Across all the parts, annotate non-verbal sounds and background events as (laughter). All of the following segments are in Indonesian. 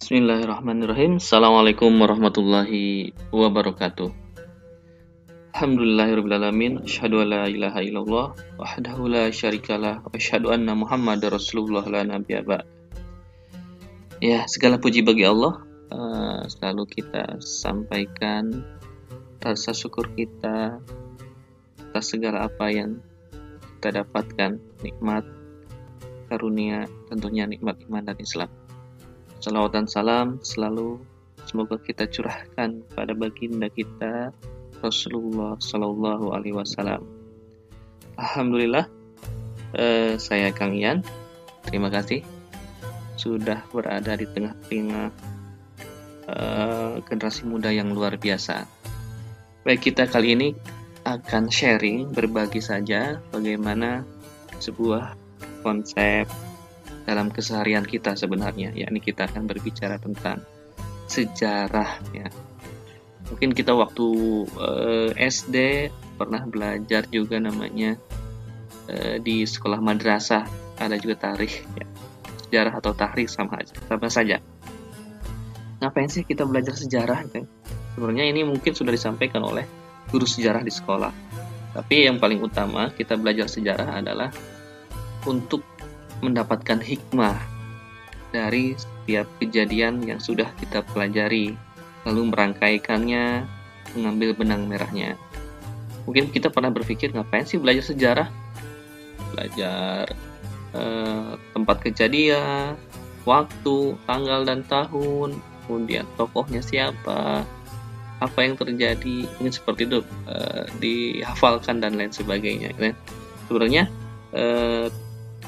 Bismillahirrahmanirrahim. Assalamualaikum warahmatullahi wabarakatuh. Alhamdulillahirrahmanirrahim. Asyhadu an la ilaha illallah wahdahu la syarikalah wa anna Muhammad rasulullah la ba'd. Ya, segala puji bagi Allah. Uh, selalu kita sampaikan rasa syukur kita atas segala apa yang kita dapatkan, nikmat, karunia, tentunya nikmat iman dan Islam. Salawat dan salam selalu semoga kita curahkan pada baginda kita Rasulullah Sallallahu Alaihi Wasallam. Alhamdulillah, eh, saya Kang Ian. Terima kasih sudah berada di tengah-tengah eh, generasi muda yang luar biasa. Baik kita kali ini akan sharing berbagi saja bagaimana sebuah konsep dalam keseharian kita sebenarnya. Yakni kita akan berbicara tentang sejarah ya. Mungkin kita waktu uh, eh, SD pernah belajar juga namanya uh, di sekolah madrasah. Ada juga tarikh ya. Sejarah atau tarikh sama aja sama saja. Ngapain sih kita belajar sejarah gitu? sebenarnya ini mungkin sudah disampaikan oleh guru sejarah di sekolah. Tapi yang paling utama kita belajar sejarah adalah untuk mendapatkan hikmah dari setiap kejadian yang sudah kita pelajari, lalu merangkaikannya, mengambil benang merahnya. Mungkin kita pernah berpikir ngapain sih belajar sejarah? Belajar eh, tempat kejadian, waktu, tanggal dan tahun, kemudian tokohnya siapa, apa yang terjadi, mungkin seperti itu eh, dihafalkan dan lain sebagainya. Kan? Sebenarnya eh,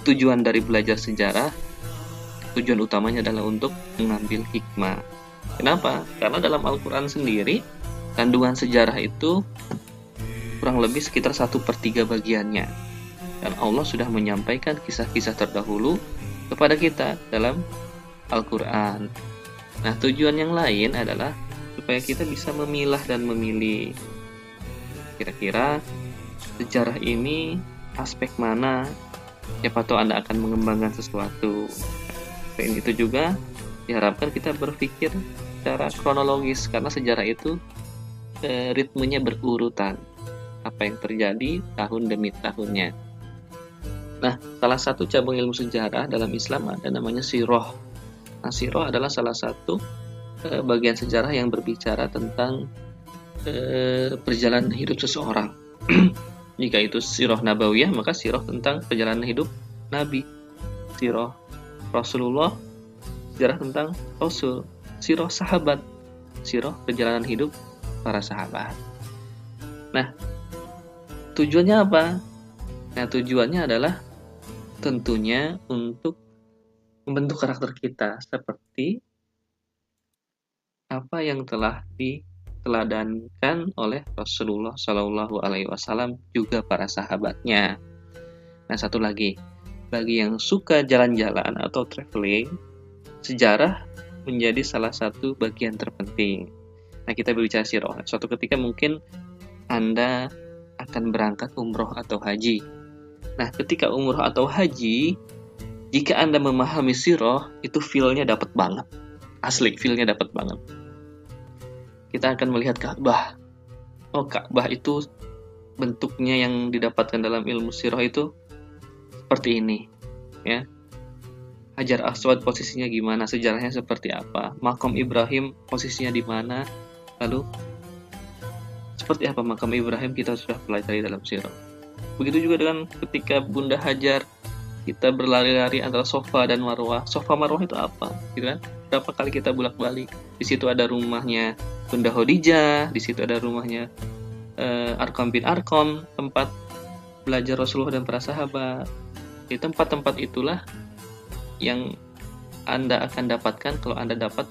tujuan dari belajar sejarah tujuan utamanya adalah untuk mengambil hikmah. Kenapa? Karena dalam Al-Quran sendiri kandungan sejarah itu kurang lebih sekitar satu per tiga bagiannya. Dan Allah sudah menyampaikan kisah-kisah terdahulu kepada kita dalam Al-Quran. Nah tujuan yang lain adalah supaya kita bisa memilah dan memilih kira-kira sejarah ini aspek mana siapa tahu Anda akan mengembangkan sesuatu. Selain itu juga diharapkan kita berpikir secara kronologis karena sejarah itu e, ritmenya berurutan. Apa yang terjadi tahun demi tahunnya. Nah, salah satu cabang ilmu sejarah dalam Islam ada namanya siroh. Nah, siroh adalah salah satu e, bagian sejarah yang berbicara tentang e, perjalanan hidup seseorang. (clears throat) Jika itu sirah nabawiyah, maka sirah tentang perjalanan hidup Nabi. Sirah Rasulullah, sejarah tentang Rasul. Sirah sahabat, sirah perjalanan hidup para sahabat. Nah, tujuannya apa? Nah, tujuannya adalah tentunya untuk membentuk karakter kita seperti apa yang telah di diteladankan oleh Rasulullah Shallallahu Alaihi Wasallam juga para sahabatnya. Nah satu lagi, bagi yang suka jalan-jalan atau traveling, sejarah menjadi salah satu bagian terpenting. Nah kita berbicara siroh. Suatu ketika mungkin anda akan berangkat umroh atau haji. Nah ketika umroh atau haji, jika anda memahami siroh, itu feelnya dapat banget. Asli, feelnya dapat banget kita akan melihat Ka'bah. Oh, Ka'bah itu bentuknya yang didapatkan dalam ilmu sirah itu seperti ini, ya. Hajar Aswad posisinya gimana, sejarahnya seperti apa, makam Ibrahim posisinya di mana, lalu seperti apa makam Ibrahim kita sudah pelajari dalam sirah. Begitu juga dengan ketika Bunda Hajar kita berlari-lari antara sofa dan marwah. Sofa marwah itu apa? Gitu kan? Berapa kali kita bolak-balik? Di situ ada rumahnya Bunda Khadijah, di situ ada rumahnya uh, Arkom bin Arkom, tempat belajar Rasulullah dan para sahabat. Di tempat-tempat itulah yang Anda akan dapatkan kalau Anda dapat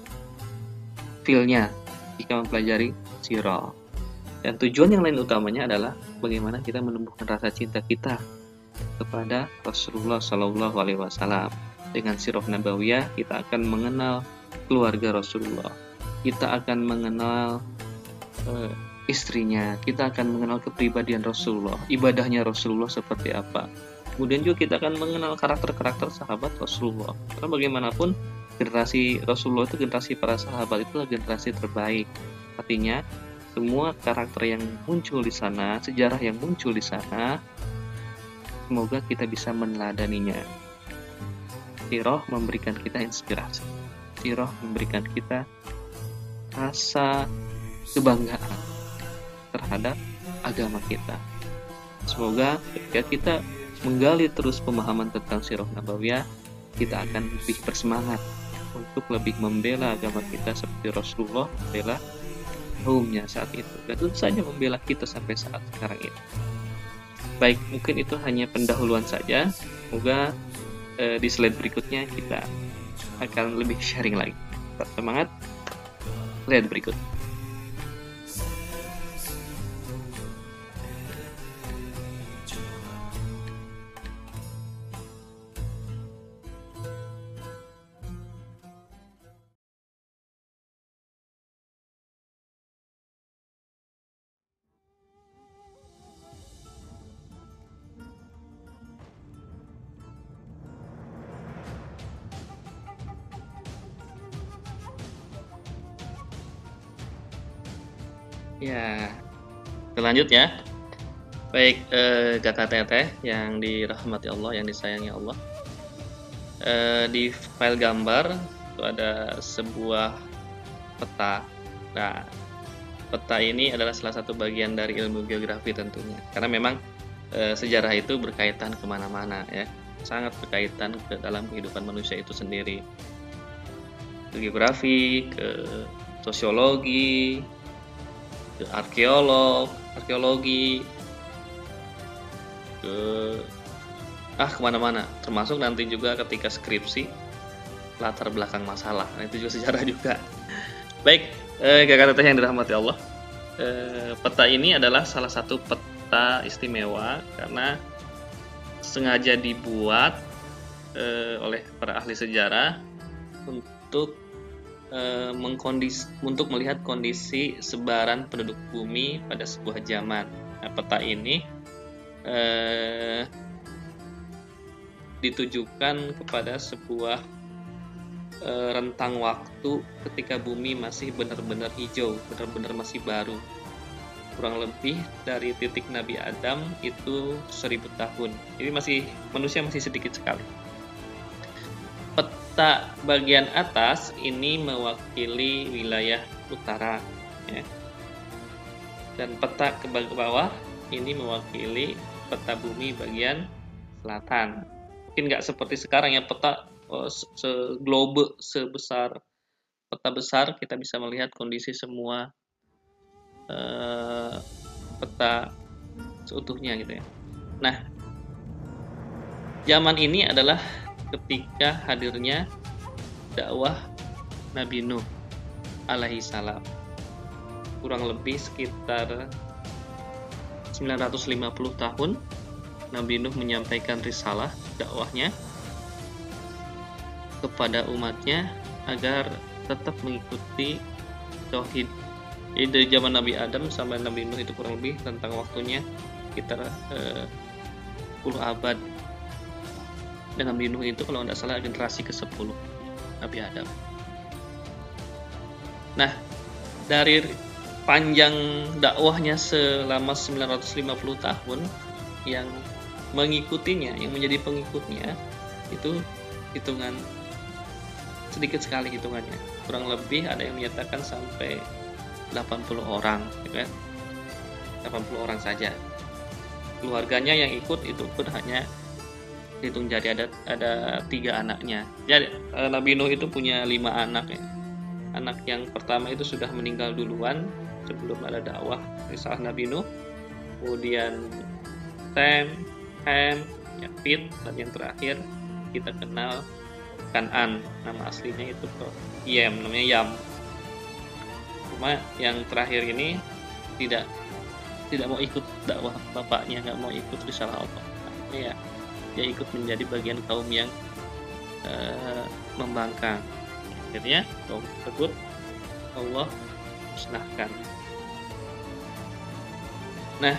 feel-nya jika mempelajari sirah. Dan tujuan yang lain utamanya adalah bagaimana kita menumbuhkan rasa cinta kita kepada Rasulullah Shallallahu Alaihi Wasallam. Dengan sirah nabawiyah kita akan mengenal keluarga Rasulullah, kita akan mengenal uh, istrinya, kita akan mengenal kepribadian Rasulullah, ibadahnya Rasulullah seperti apa. Kemudian juga kita akan mengenal karakter-karakter sahabat Rasulullah. Karena bagaimanapun generasi Rasulullah itu generasi para sahabat itu generasi terbaik artinya semua karakter yang muncul di sana sejarah yang muncul di sana semoga kita bisa meneladaninya. Siroh memberikan kita inspirasi. Siroh memberikan kita rasa kebanggaan terhadap agama kita. Semoga ketika kita menggali terus pemahaman tentang sirah nabawiyah, kita akan lebih bersemangat untuk lebih membela agama kita seperti Rasulullah membela kaumnya saat itu. Dan tentu saja membela kita sampai saat sekarang ini. Baik, mungkin itu hanya pendahuluan saja. Semoga eh, di slide berikutnya kita akan lebih sharing lagi. Tetap semangat. Slide berikut. Lanjut ya. Baik, eh, kakak teteh yang dirahmati Allah, yang disayangi Allah. Eh, di file gambar itu ada sebuah peta. Nah, peta ini adalah salah satu bagian dari ilmu geografi tentunya. Karena memang eh, sejarah itu berkaitan ke mana-mana ya, sangat berkaitan ke dalam kehidupan manusia itu sendiri. Ke geografi, ke sosiologi, ke arkeolog arkeologi. Ke ah ke mana-mana. Termasuk nanti juga ketika skripsi latar belakang masalah. Nah, itu juga (laughs) sejarah juga. Baik eh, kakak teteh yang dirahmati Allah eh, peta ini adalah salah satu peta istimewa karena sengaja dibuat eh, oleh para ahli sejarah untuk Eh, mengkondis untuk melihat kondisi sebaran penduduk bumi pada sebuah zaman. Nah, peta ini eh, ditujukan kepada sebuah eh, rentang waktu ketika bumi masih benar-benar hijau, benar-benar masih baru. Kurang lebih dari titik Nabi Adam itu seribu tahun. Jadi masih manusia masih sedikit sekali bagian atas ini mewakili wilayah utara ya. dan peta ke bawah ini mewakili peta bumi bagian selatan. Mungkin nggak seperti sekarang ya peta oh, se globe sebesar peta besar. Kita bisa melihat kondisi semua uh, peta seutuhnya gitu ya. Nah zaman ini adalah ketika hadirnya dakwah Nabi Nuh alaihi salam. Kurang lebih sekitar 950 tahun Nabi Nuh menyampaikan risalah dakwahnya kepada umatnya agar tetap mengikuti tauhid. Jadi dari zaman Nabi Adam sampai Nabi Nuh itu kurang lebih tentang waktunya sekitar eh, 10 abad dan Nabi Nuh itu kalau tidak salah generasi ke-10 Nabi Adam. Nah, dari panjang dakwahnya selama 950 tahun yang mengikutinya, yang menjadi pengikutnya itu hitungan sedikit sekali hitungannya. Kurang lebih ada yang menyatakan sampai 80 orang, gitu kan? 80 orang saja. Keluarganya yang ikut itu pun hanya hitung jari ada ada tiga anaknya. Jadi eh, Nabi Nuh itu punya lima anak ya. Anak yang pertama itu sudah meninggal duluan sebelum ada dakwah risalah Nabi Nuh. Kemudian Tem, Ham, Yafid dan yang terakhir kita kenal Kanan. Nama aslinya itu Yem namanya Yam. Cuma yang terakhir ini tidak tidak mau ikut dakwah bapaknya nggak mau ikut risalah Allah. Ya dia ikut menjadi bagian kaum yang uh, membangkang akhirnya kaum tersebut Allah musnahkan nah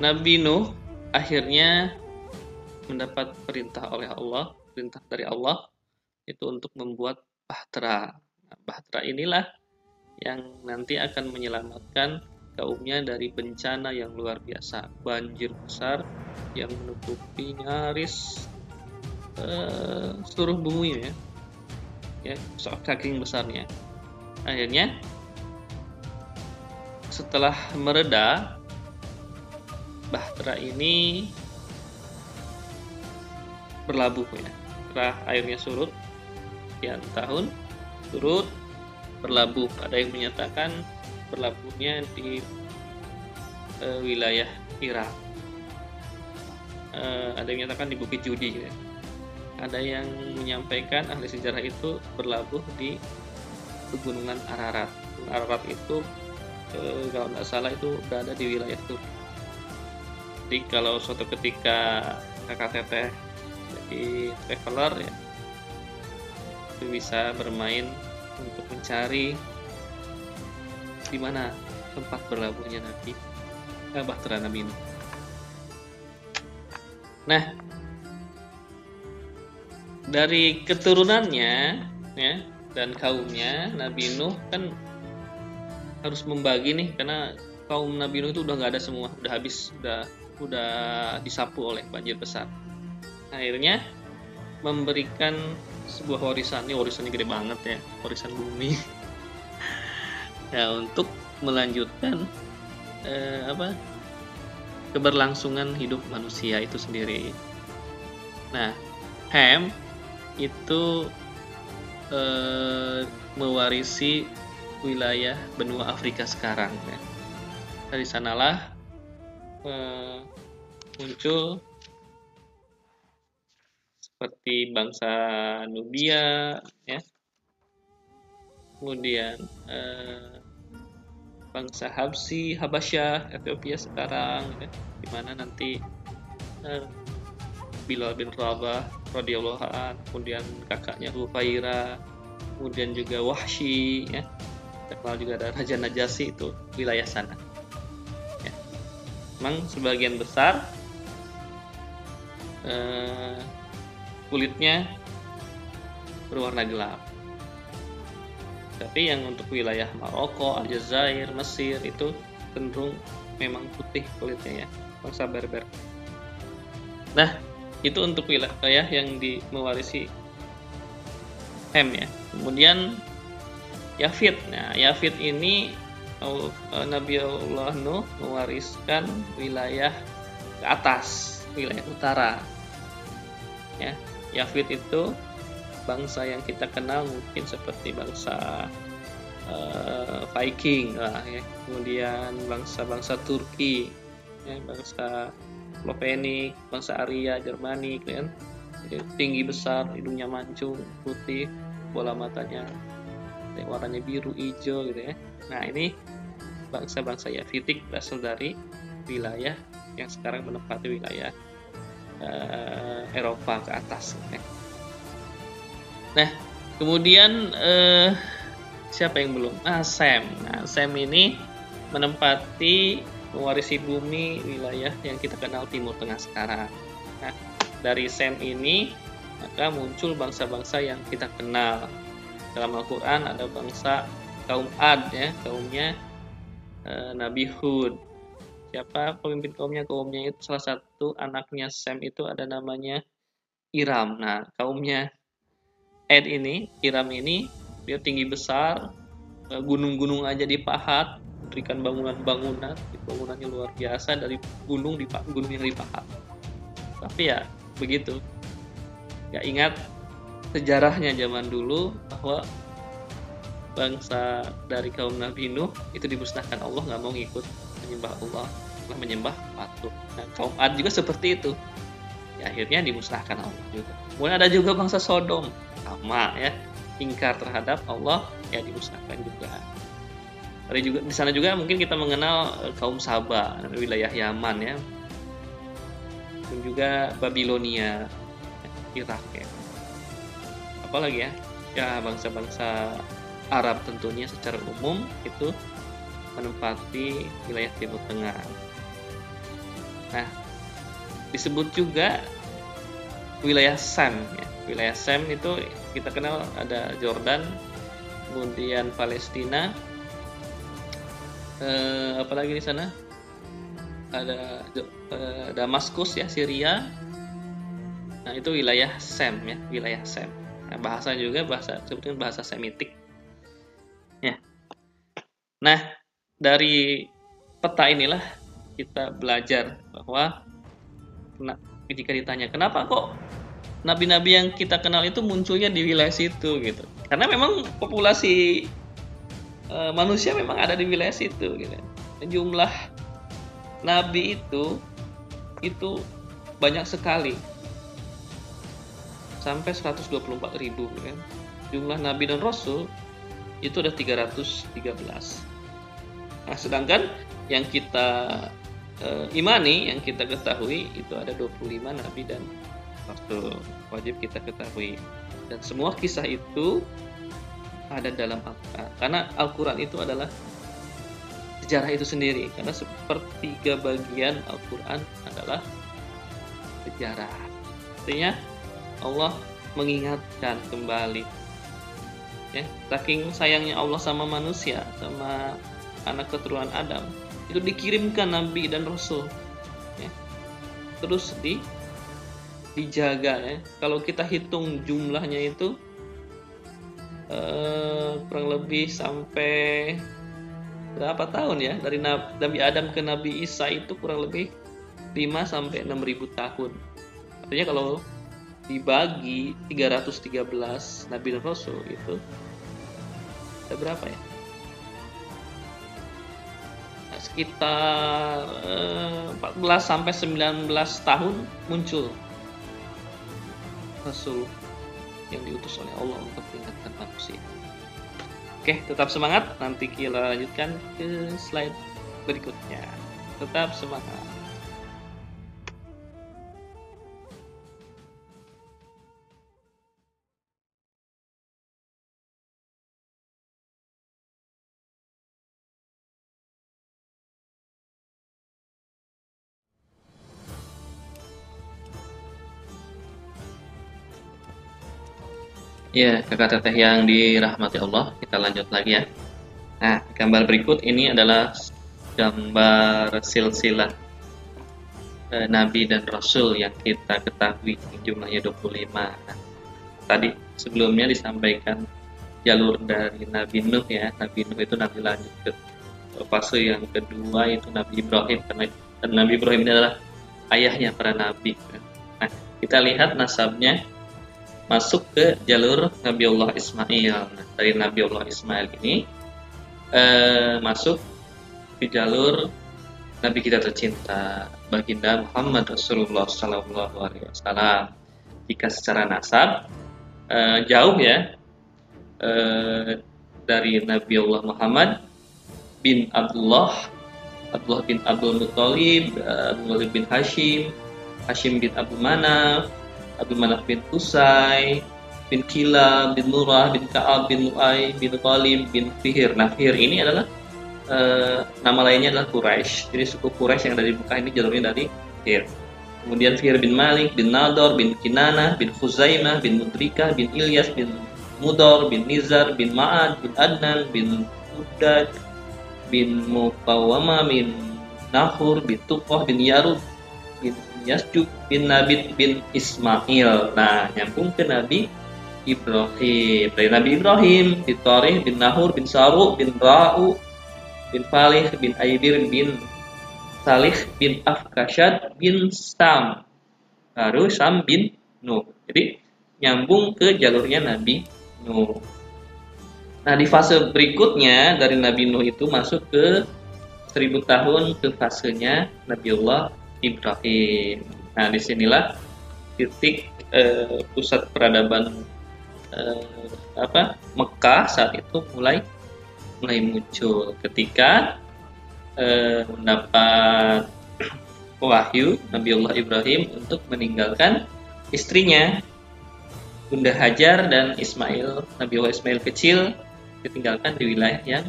Nabi Nuh akhirnya mendapat perintah oleh Allah perintah dari Allah itu untuk membuat bahtera. Nah, bahtera inilah yang nanti akan menyelamatkan kaumnya dari bencana yang luar biasa, banjir besar yang menutupi nyaris uh, seluruh bumi ya, ya saking besarnya. Akhirnya setelah mereda, bahtera ini berlabuh ya. Setelah airnya surut, sekian tahun surut, berlabuh. Ada yang menyatakan berlabuhnya di e, wilayah Irak. E, ada yang menyatakan di Bukit Judi. Ya. Ada yang menyampaikan ahli sejarah itu berlabuh di pegunungan Ararat. Ararat itu e, kalau nggak salah itu berada di wilayah Turki. Jadi kalau suatu ketika kakak teteh jadi traveler ya itu bisa bermain untuk mencari di mana tempat berlabuhnya Nabi eh, Bahtera Nabi Nuh. Nah, dari keturunannya ya dan kaumnya Nabi Nuh kan harus membagi nih karena kaum Nabi Nuh itu udah nggak ada semua, udah habis, udah udah disapu oleh banjir besar. Akhirnya memberikan sebuah warisan. Ini warisannya gede banget ya warisan bumi (laughs) ya untuk melanjutkan eh, apa keberlangsungan hidup manusia itu sendiri nah Ham itu eh, mewarisi wilayah benua Afrika sekarang ya. dari sanalah eh, muncul seperti bangsa Nubia ya kemudian eh, bangsa Habsi Habasyah Ethiopia sekarang ya, di mana nanti eh, Bilal bin Rabah radhiyallahu an kemudian kakaknya Hufaira kemudian juga Wahsy ya terkenal juga ada Raja Najasi itu wilayah sana ya. memang sebagian besar eh, kulitnya berwarna gelap. Tapi yang untuk wilayah Maroko, Aljazair, Mesir itu cenderung memang putih kulitnya ya, bangsa Berber. Nah, itu untuk wilayah yang di mewarisi Hem ya. Kemudian Yafid. Nah, Yafid ini Nabi Allah Nuh mewariskan wilayah ke atas, wilayah utara. Ya, Yafid itu bangsa yang kita kenal mungkin seperti bangsa uh, Viking lah ya. Kemudian bangsa-bangsa Turki ya, bangsa Slovenia bangsa Arya Jermani kan. Ya, tinggi besar hidungnya mancung putih bola matanya ya, warnanya biru hijau gitu ya. Nah ini bangsa-bangsa Yafidik berasal dari wilayah yang sekarang menempati wilayah uh, Eropa ke atas. Nah, kemudian uh, siapa yang belum? Ah, Sam. Nah, Sam ini menempati mewarisi bumi wilayah yang kita kenal Timur Tengah sekarang. Nah, dari Sam ini maka muncul bangsa-bangsa yang kita kenal. Dalam Al-Quran ada bangsa kaum Ad ya, kaumnya uh, Nabi Hud siapa pemimpin kaumnya kaumnya itu salah satu anaknya Sam itu ada namanya Iram nah kaumnya Ed ini Iram ini dia tinggi besar e, gunung-gunung aja dipahat berikan bangunan-bangunan bangunannya luar biasa dari gunung di gunung yang dipahat tapi ya begitu. Ya ingat sejarahnya zaman dulu bahwa bangsa dari kaum Nabi Nuh itu dimusnahkan. Allah nggak mau ngikut menyembah Allah menyembah patung nah, kaum Ad juga seperti itu ya, akhirnya dimusnahkan Allah juga. Kemudian ada juga bangsa Sodom. Sama ya. Ingkar terhadap Allah ya dimusnahkan juga. Ada juga di sana juga mungkin kita mengenal eh, kaum Saba wilayah Yaman ya. Dan juga Babilonia Irak ya. Apalagi ya ya bangsa-bangsa Arab tentunya secara umum itu menempati wilayah Timur Tengah. Nah, disebut juga wilayah Sam, ya. wilayah Sem itu kita kenal ada Jordan kemudian Palestina eh, apalagi di sana? Ada eh, Damaskus ya Syria. Nah itu wilayah Sem ya wilayah Sem. Nah, bahasa juga bahasa sebetulnya bahasa Semitik ya. Nah dari peta inilah kita belajar bahwa jika ditanya kenapa kok nabi-nabi yang kita kenal itu munculnya di wilayah situ? Gitu. Karena memang populasi e, manusia memang ada di wilayah situ gitu. Jumlah nabi itu itu banyak sekali. Sampai 124 ribu kan. Jumlah nabi dan rasul itu ada 313 nah sedangkan yang kita e, imani yang kita ketahui itu ada 25 nabi dan rasul wajib kita ketahui. Dan semua kisah itu ada dalam Al-Quran. Karena Al-Quran itu adalah sejarah itu sendiri. Karena sepertiga bagian Al-Quran adalah sejarah. Artinya Allah mengingatkan kembali. Ya saking sayangnya Allah sama manusia sama anak keturunan Adam itu dikirimkan nabi dan rasul ya. terus di dijaga ya. Kalau kita hitung jumlahnya itu eh, kurang lebih sampai berapa tahun ya? Dari Nabi Adam ke Nabi Isa itu kurang lebih 5 sampai 6000 tahun. Artinya kalau dibagi 313 Nabi dan Rasul itu ada berapa ya sekitar eh, 14 sampai 19 tahun muncul Rasul yang diutus oleh Allah untuk mengingatkan manusia. Oke, tetap semangat. Nanti kita lanjutkan ke slide berikutnya. Tetap semangat. Ya, kakak teteh yang dirahmati Allah, kita lanjut lagi ya. Nah, gambar berikut ini adalah gambar silsilah e, Nabi dan Rasul yang kita ketahui jumlahnya 25. Nah, tadi sebelumnya disampaikan jalur dari Nabi Nuh ya. Nabi Nuh itu Nabi lanjut ke fase yang kedua itu Nabi Ibrahim karena Nabi Ibrahim ini adalah ayahnya para nabi. Nah, kita lihat nasabnya masuk ke jalur Nabi Allah Ismail. Nah, dari Nabi Allah Ismail ini eh, masuk ke jalur Nabi kita tercinta baginda Muhammad Rasulullah Sallallahu Alaihi Wasallam. Jika secara nasab eh, jauh ya eh, dari Nabi Allah Muhammad bin Abdullah, Abdullah bin Abdul Muttalib, Abdullah bin Hashim, Hashim bin Abu Manaf, Abu Manaf bin Usai bin Kila bin Murah bin Ka'ab bin Lu'ay bin Talib bin Fihir. Nah, Fihir ini adalah uh, nama lainnya adalah Quraisy. Jadi suku Quraisy yang dari Mekah ini jalurnya dari Fihir. Kemudian Fihir bin Malik bin Nador bin Kinana bin Khuzaimah bin Mudrika bin Ilyas bin Mudor bin Nizar bin Ma'ad bin Adnan bin Udad bin Mukawama bin Nahur bin Tuqah bin Yarud Yasjub bin Nabi bin Ismail. Nah, nyambung ke Nabi Ibrahim. Dari Nabi Ibrahim, bin bin Nahur bin Saru bin Ra'u bin Falih bin Aibir bin Salih bin Afkashad bin Sam. Baru Sam bin Nuh. Jadi nyambung ke jalurnya Nabi Nuh. Nah, di fase berikutnya dari Nabi Nuh itu masuk ke seribu tahun ke fasenya Nabiullah Ibrahim. Nah, di sinilah titik eh, pusat peradaban eh, apa Mekah saat itu mulai mulai muncul ketika eh, mendapat (clears throat) wahyu Nabiullah Ibrahim untuk meninggalkan istrinya Bunda Hajar dan Ismail Nabiullah Ismail kecil ditinggalkan di wilayah yang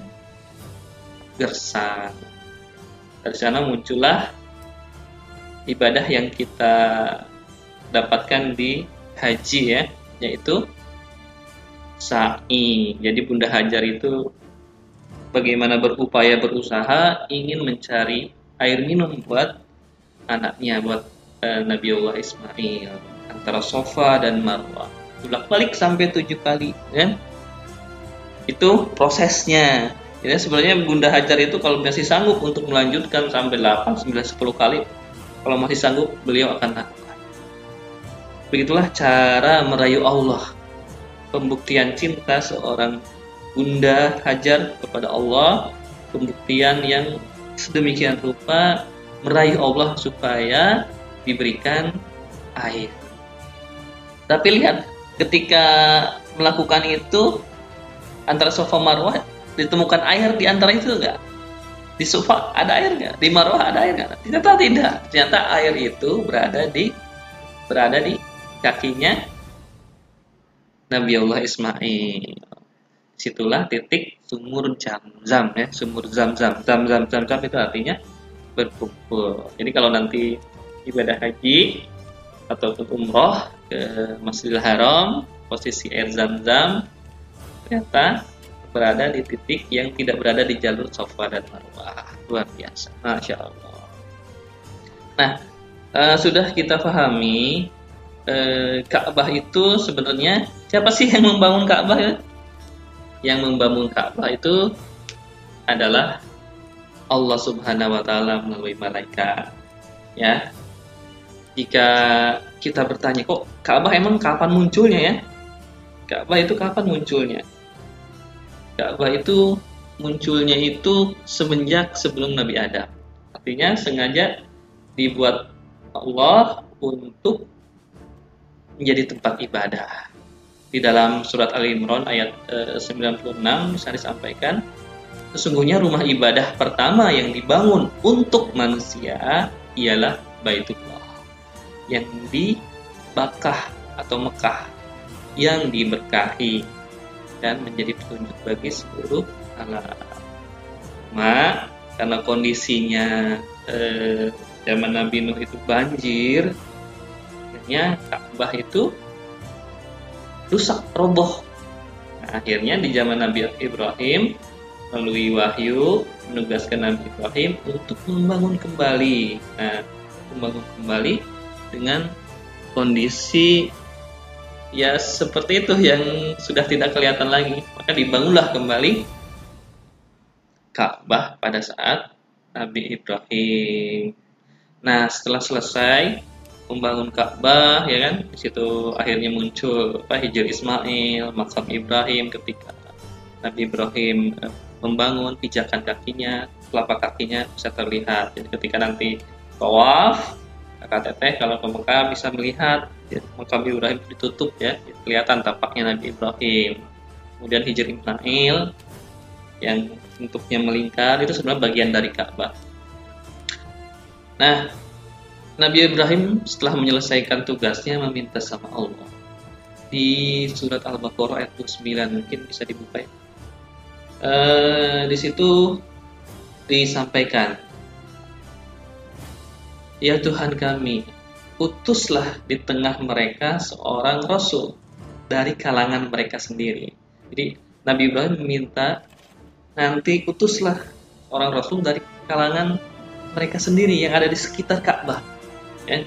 gersang. Dari sana muncullah ibadah yang kita dapatkan di haji ya yaitu sa'i. Jadi Bunda Hajar itu bagaimana berupaya berusaha ingin mencari air minum buat anaknya buat uh, Nabiullah Ismail antara Sofa dan Marwah. Bolak balik sampai tujuh kali kan itu prosesnya. Jadi sebenarnya Bunda Hajar itu kalau masih sanggup untuk melanjutkan sampai 8, 9, 10 kali kalau masih sanggup beliau akan lakukan begitulah cara merayu Allah pembuktian cinta seorang Bunda Hajar kepada Allah pembuktian yang sedemikian rupa meraih Allah supaya diberikan air. Tapi lihat ketika melakukan itu antara sofa Marwah ditemukan air di antara itu enggak? Di sofa ada air enggak? Di Marwah ada air enggak? Ternyata tidak. Ternyata air itu berada di berada di kakinya Nabi Allah Ismail situlah titik sumur zam-zam ya sumur zam-zam zam-zam zam-zam itu artinya berkumpul jadi kalau nanti ibadah haji ataupun umroh ke Masjidil Haram posisi air zam-zam ternyata berada di titik yang tidak berada di jalur sofa dan marwah luar biasa masya Allah nah uh, sudah kita pahami uh, Ka'bah itu sebenarnya siapa sih yang membangun Ka'bah ya? yang membangun Ka'bah itu adalah Allah Subhanahu wa taala melalui malaikat. Ya. Jika kita bertanya kok Ka'bah emang kapan munculnya ya? Ka'bah itu kapan munculnya? Ka'bah itu munculnya itu semenjak sebelum Nabi Adam. Artinya sengaja dibuat Allah untuk menjadi tempat ibadah di dalam surat Al Imran ayat e, 96 bisa disampaikan sesungguhnya rumah ibadah pertama yang dibangun untuk manusia ialah Baitullah yang di Bakah atau Mekah yang diberkahi dan menjadi petunjuk bagi seluruh alam. Ma, karena kondisinya eh, zaman Nabi Nuh itu banjir, akhirnya Ka'bah itu rusak roboh nah, akhirnya di zaman Nabi Ibrahim melalui wahyu menugaskan Nabi Ibrahim untuk membangun kembali nah, membangun kembali dengan kondisi ya seperti itu yang sudah tidak kelihatan lagi. Maka dibangunlah kembali Ka'bah pada saat Nabi Ibrahim. Nah setelah selesai membangun Ka'bah ya kan di situ akhirnya muncul apa Hijr Ismail makam Ibrahim ketika Nabi Ibrahim eh, membangun pijakan kakinya telapak kakinya bisa terlihat. Jadi ketika nanti tawaf kakak teteh kalau ke bisa melihat ya, makam Ibrahim ditutup ya kelihatan tapaknya Nabi Ibrahim kemudian Hijr Ismail yang bentuknya melingkar itu sebenarnya bagian dari Ka'bah nah Nabi Ibrahim setelah menyelesaikan tugasnya meminta sama Allah. Di surat Al-Baqarah ayat 29 mungkin bisa dibuka ya. E, di situ disampaikan, Ya Tuhan kami, utuslah di tengah mereka seorang rasul dari kalangan mereka sendiri. Jadi Nabi Ibrahim meminta nanti utuslah orang rasul dari kalangan mereka sendiri yang ada di sekitar Ka'bah. Ya,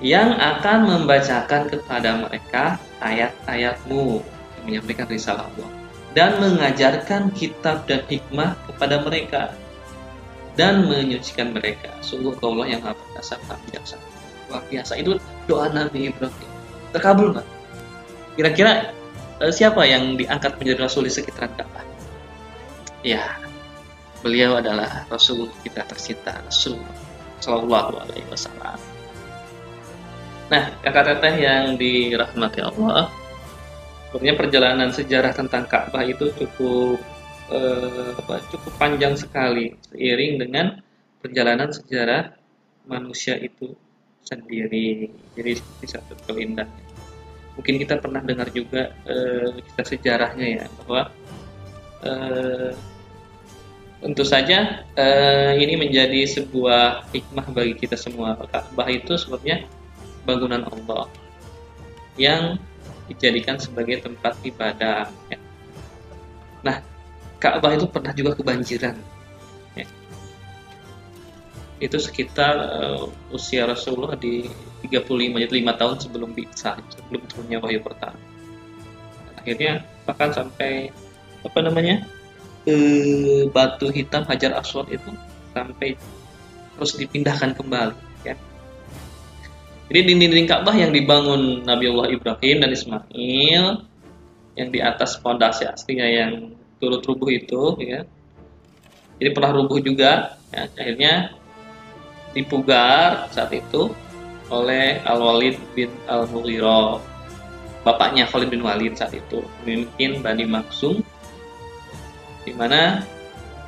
yang akan membacakan kepada mereka ayat-ayatmu menyampaikan risalah Allah dan mengajarkan kitab dan hikmah kepada mereka dan menyucikan mereka. Sungguh Allah yang maha perkasa, maha bijaksana. Luar biasa. Itu doa Nabi Ibrahim. Terkabul nggak? Kira-kira eh, siapa yang diangkat menjadi rasul di sekitaran Ka'bah? Ya, Beliau adalah Rasul kita tercinta, Rasul Shallallahu Alaihi Wasallam. Nah, kakak teteh yang dirahmati Allah, sebenarnya perjalanan sejarah tentang Ka'bah itu cukup eh, apa, cukup panjang sekali, seiring dengan perjalanan sejarah manusia itu sendiri. Jadi bisa berkelindah. Mungkin kita pernah dengar juga eh, kita sejarahnya ya bahwa eh, Tentu saja eh, ini menjadi sebuah hikmah bagi kita semua. Ka'bah itu sebenarnya bangunan Allah yang dijadikan sebagai tempat ibadah. Ya. Nah, Ka'bah itu pernah juga kebanjiran. Ya. Itu sekitar uh, usia Rasulullah di 35 jadi 5 tahun sebelum bisa sebelum turunnya wahyu pertama. Akhirnya bahkan sampai apa namanya? Uh, batu hitam Hajar Aswad itu sampai terus dipindahkan kembali ya. Jadi dinding-dinding Ka'bah yang dibangun Nabiullah Ibrahim dan Ismail yang di atas fondasi aslinya yang turut rubuh itu ya. Jadi pernah rubuh juga ya, akhirnya dipugar saat itu oleh Al Walid bin Al Mughirah bapaknya Khalid bin Walid saat itu memimpin Bani Maksum di mana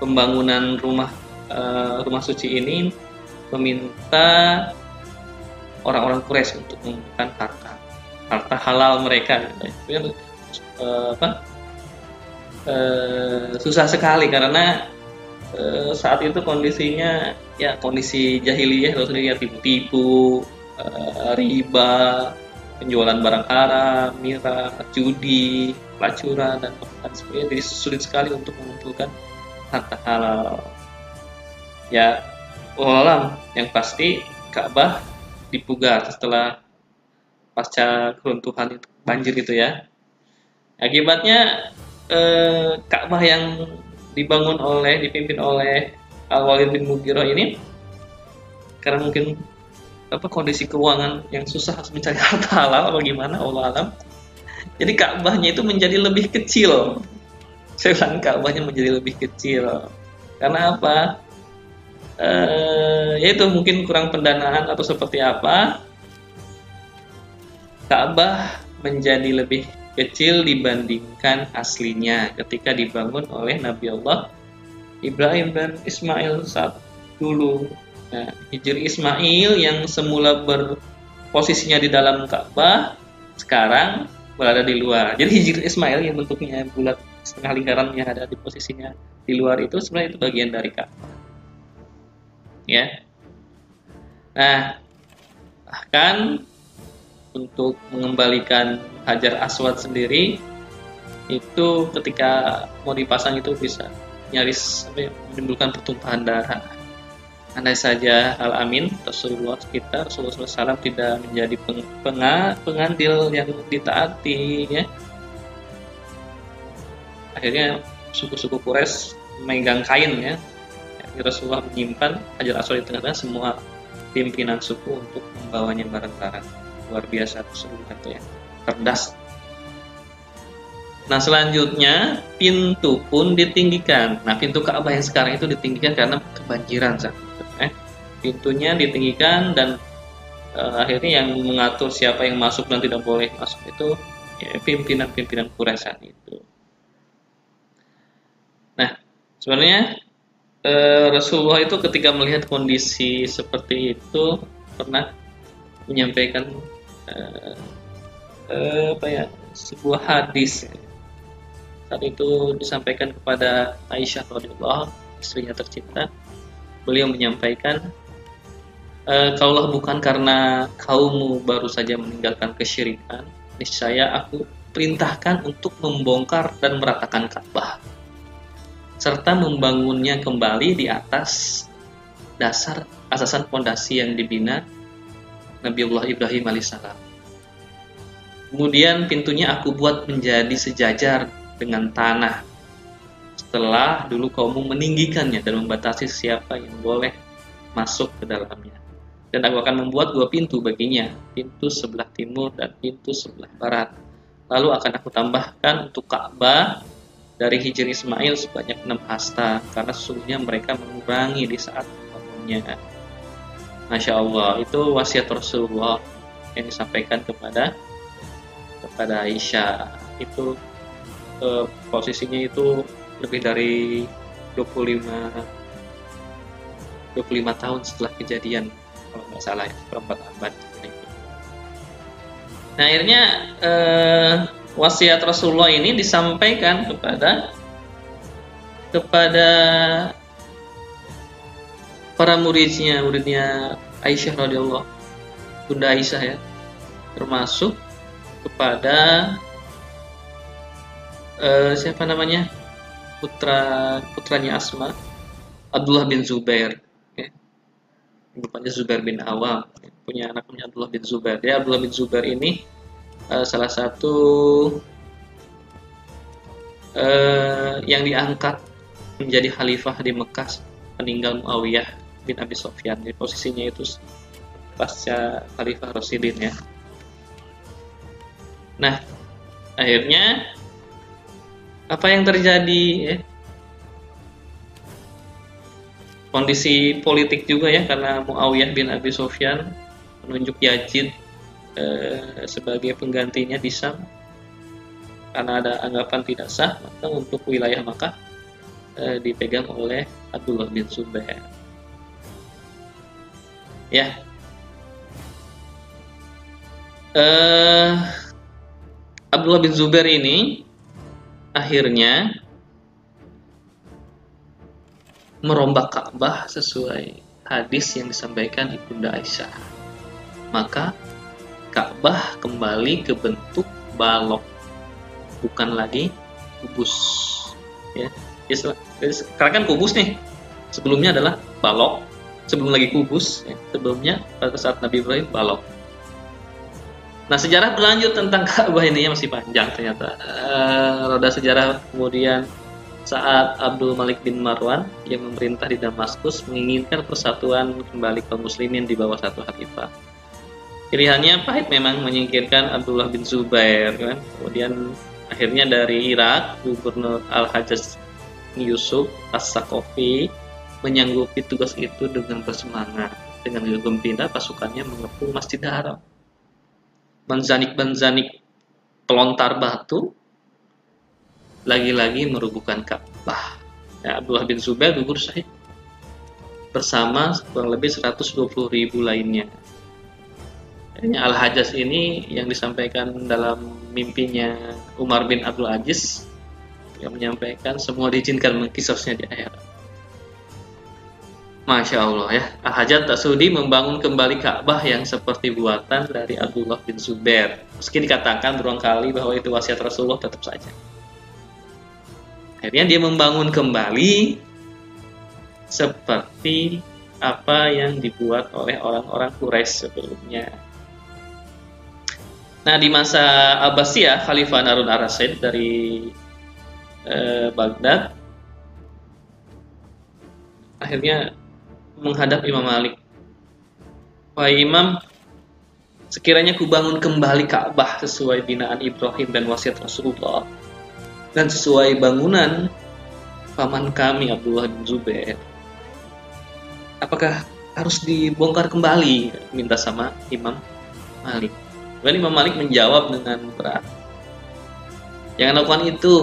pembangunan rumah uh, rumah suci ini meminta orang-orang Quraisy untuk mengumpulkan harta harta halal mereka gitu. uh, apa Eh, susah sekali karena uh, saat itu kondisinya ya kondisi jahiliyah terus ya tipu-tipu, uh, riba, penjualan barang haram, miras, judi, pelacuran dan bahkan sebagainya jadi sulit sekali untuk mengumpulkan harta halal. Ya, walau yang pasti Ka'bah dipugar setelah pasca keruntuhan banjir itu ya. Akibatnya eh, Ka'bah yang dibangun oleh dipimpin oleh Al Walid bin Mughirah ini karena mungkin apa kondisi keuangan yang susah harus mencari (laughs) harta halal bagaimana Allah alam. Jadi Ka'bahnya itu menjadi lebih kecil. Saya Ka'bahnya menjadi lebih kecil. Karena apa? Eh, yaitu mungkin kurang pendanaan atau seperti apa. Ka'bah menjadi lebih kecil dibandingkan aslinya ketika dibangun oleh Nabi Allah Ibrahim dan Ismail saat dulu. Nah, Hijri Ismail yang semula berposisinya di dalam Ka'bah sekarang berada di luar. Jadi Hijri Ismail yang bentuknya bulat setengah lingkaran yang ada di posisinya di luar itu sebenarnya itu bagian dari Ka'bah. Ya. Nah, bahkan untuk mengembalikan Hajar Aswad sendiri itu ketika mau dipasang itu bisa nyaris apa ya, menimbulkan pertumpahan darah. Andai saja Al Amin Rasulullah kita Rasulullah SAW tidak menjadi peng, penga, pengandil yang ditaati ya. Akhirnya suku-suku Quraisy memegang kain ya. Rasulullah menyimpan Hajar Aswad di tengah-tengah semua pimpinan suku untuk membawanya bareng-bareng luar biasa itu ya cerdas Nah selanjutnya pintu pun ditinggikan. Nah pintu Ka'bah yang sekarang itu ditinggikan karena kebanjiran saat Eh, pintunya ditinggikan dan uh, akhirnya yang mengatur siapa yang masuk dan tidak boleh masuk itu ya, pimpinan-pimpinan Quraisy itu. Nah sebenarnya uh, Rasulullah itu ketika melihat kondisi seperti itu pernah menyampaikan uh, apa ya sebuah hadis saat itu disampaikan kepada Aisyah radhiyallahu istrinya tercinta. Beliau menyampaikan e, kalaulah bukan karena kaummu baru saja meninggalkan kesyirikan niscaya aku perintahkan untuk membongkar dan meratakan Ka'bah serta membangunnya kembali di atas dasar asasan fondasi yang dibina Nabiullah Ibrahim alaihissalam. Kemudian pintunya aku buat menjadi sejajar dengan tanah. Setelah dulu kaummu meninggikannya dan membatasi siapa yang boleh masuk ke dalamnya. Dan aku akan membuat dua pintu baginya, pintu sebelah timur dan pintu sebelah barat. Lalu akan aku tambahkan untuk Ka'bah dari Hijri Ismail sebanyak enam hasta, karena sesungguhnya mereka mengurangi di saat membangunnya. Masya Allah, itu wasiat Rasulullah yang disampaikan kepada kepada Aisyah. Itu eh, posisinya itu lebih dari 25 25 tahun setelah kejadian kalau nggak salah ya perempat abad. Nah akhirnya eh, wasiat Rasulullah ini disampaikan kepada kepada para muridnya muridnya Aisyah radhiyallahu Bunda Aisyah ya termasuk kepada uh, siapa namanya? Putra putranya Asma Abdullah bin Zubair ya. rupanya Zubair bin Awam punya anak punya Abdullah bin Zubair. Ya Abdullah bin Zubair ini uh, salah satu uh, yang diangkat menjadi khalifah di Mekah peninggal Muawiyah bin Abi Sofyan. Di posisinya itu pasca Khalifah Rasidin ya. Nah akhirnya apa yang terjadi ya? kondisi politik juga ya karena Muawiyah bin Abi Sofyan menunjuk Yazid eh, sebagai penggantinya di Sam karena ada anggapan tidak sah maka untuk wilayah Makkah eh, dipegang oleh Abdullah bin Zubair ya eh, Abdullah bin Zubair ini akhirnya merombak Ka'bah sesuai hadis yang disampaikan Ibunda Aisyah. Maka Ka'bah kembali ke bentuk balok, bukan lagi kubus. Ya, sekarang kan kubus nih. Sebelumnya adalah balok, sebelum lagi kubus. Ya. Sebelumnya pada saat Nabi Ibrahim balok. Nah sejarah berlanjut tentang (laughs) Ka'bah ini ya masih panjang ternyata. Uh, roda sejarah kemudian saat Abdul Malik bin Marwan yang memerintah di Damaskus menginginkan persatuan kembali kaum muslimin di bawah satu khalifah Pilihannya pahit memang menyingkirkan Abdullah bin Zubair kan. Kemudian akhirnya dari Irak Gubernur Al-Hajjaj Yusuf As-Sakofi menyanggupi tugas itu dengan bersemangat dengan gembira pasukannya mengepung Masjid Haram. Menzanik-menzanik pelontar batu lagi-lagi merubuhkan Ka'bah. Ya, Abdullah bin Zubair gugur syahid bersama kurang lebih 120 ribu lainnya Al-Hajjaj ini yang disampaikan dalam mimpinya Umar bin Abdul Aziz yang menyampaikan semua diizinkan mengkisosnya di akhirat. Masya Allah ya, Al-Hajjaj tak sudi membangun kembali Ka'bah yang seperti buatan dari Abdullah bin Zubair. Meski dikatakan berulang kali bahwa itu wasiat Rasulullah tetap saja. Akhirnya dia membangun kembali seperti apa yang dibuat oleh orang-orang Quraisy sebelumnya. Nah, di masa Abbasiyah, Khalifah Harun ar-Rasyid dari eh, Baghdad akhirnya menghadap Imam Malik. Wahai Imam, sekiranya ku bangun kembali Ka'bah sesuai binaan Ibrahim dan wasiat Rasulullah dan sesuai bangunan paman kami Abdullah bin Zubair. Apakah harus dibongkar kembali? Minta sama Imam Malik. Kemudian Imam Malik menjawab dengan berat. Jangan lakukan itu,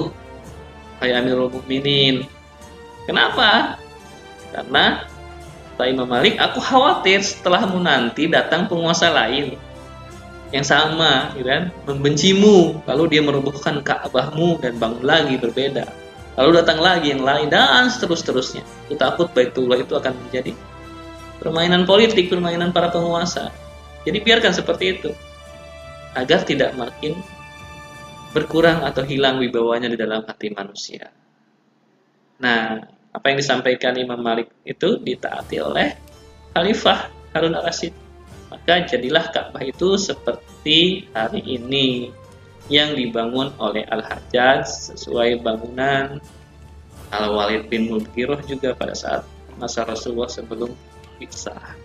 hai Amirul Mukminin. Kenapa? Karena kata Imam Malik, aku khawatir setelahmu nanti datang penguasa lain yang sama, gitu kan, membencimu, lalu dia merobohkan Ka'bahmu dan bangun lagi berbeda. Lalu datang lagi yang lain dan seterus-terusnya. Aku takut Baitullah itu akan menjadi permainan politik, permainan para penguasa. Jadi biarkan seperti itu agar tidak makin berkurang atau hilang wibawanya di dalam hati manusia. Nah, apa yang disampaikan Imam Malik itu ditaati oleh Khalifah Harun al-Rasyid. Maka jadilah Ka'bah itu seperti hari ini yang dibangun oleh Al-Hajjaj sesuai bangunan Al-Walid bin Mulkiroh juga pada saat masa Rasulullah sebelum pisah.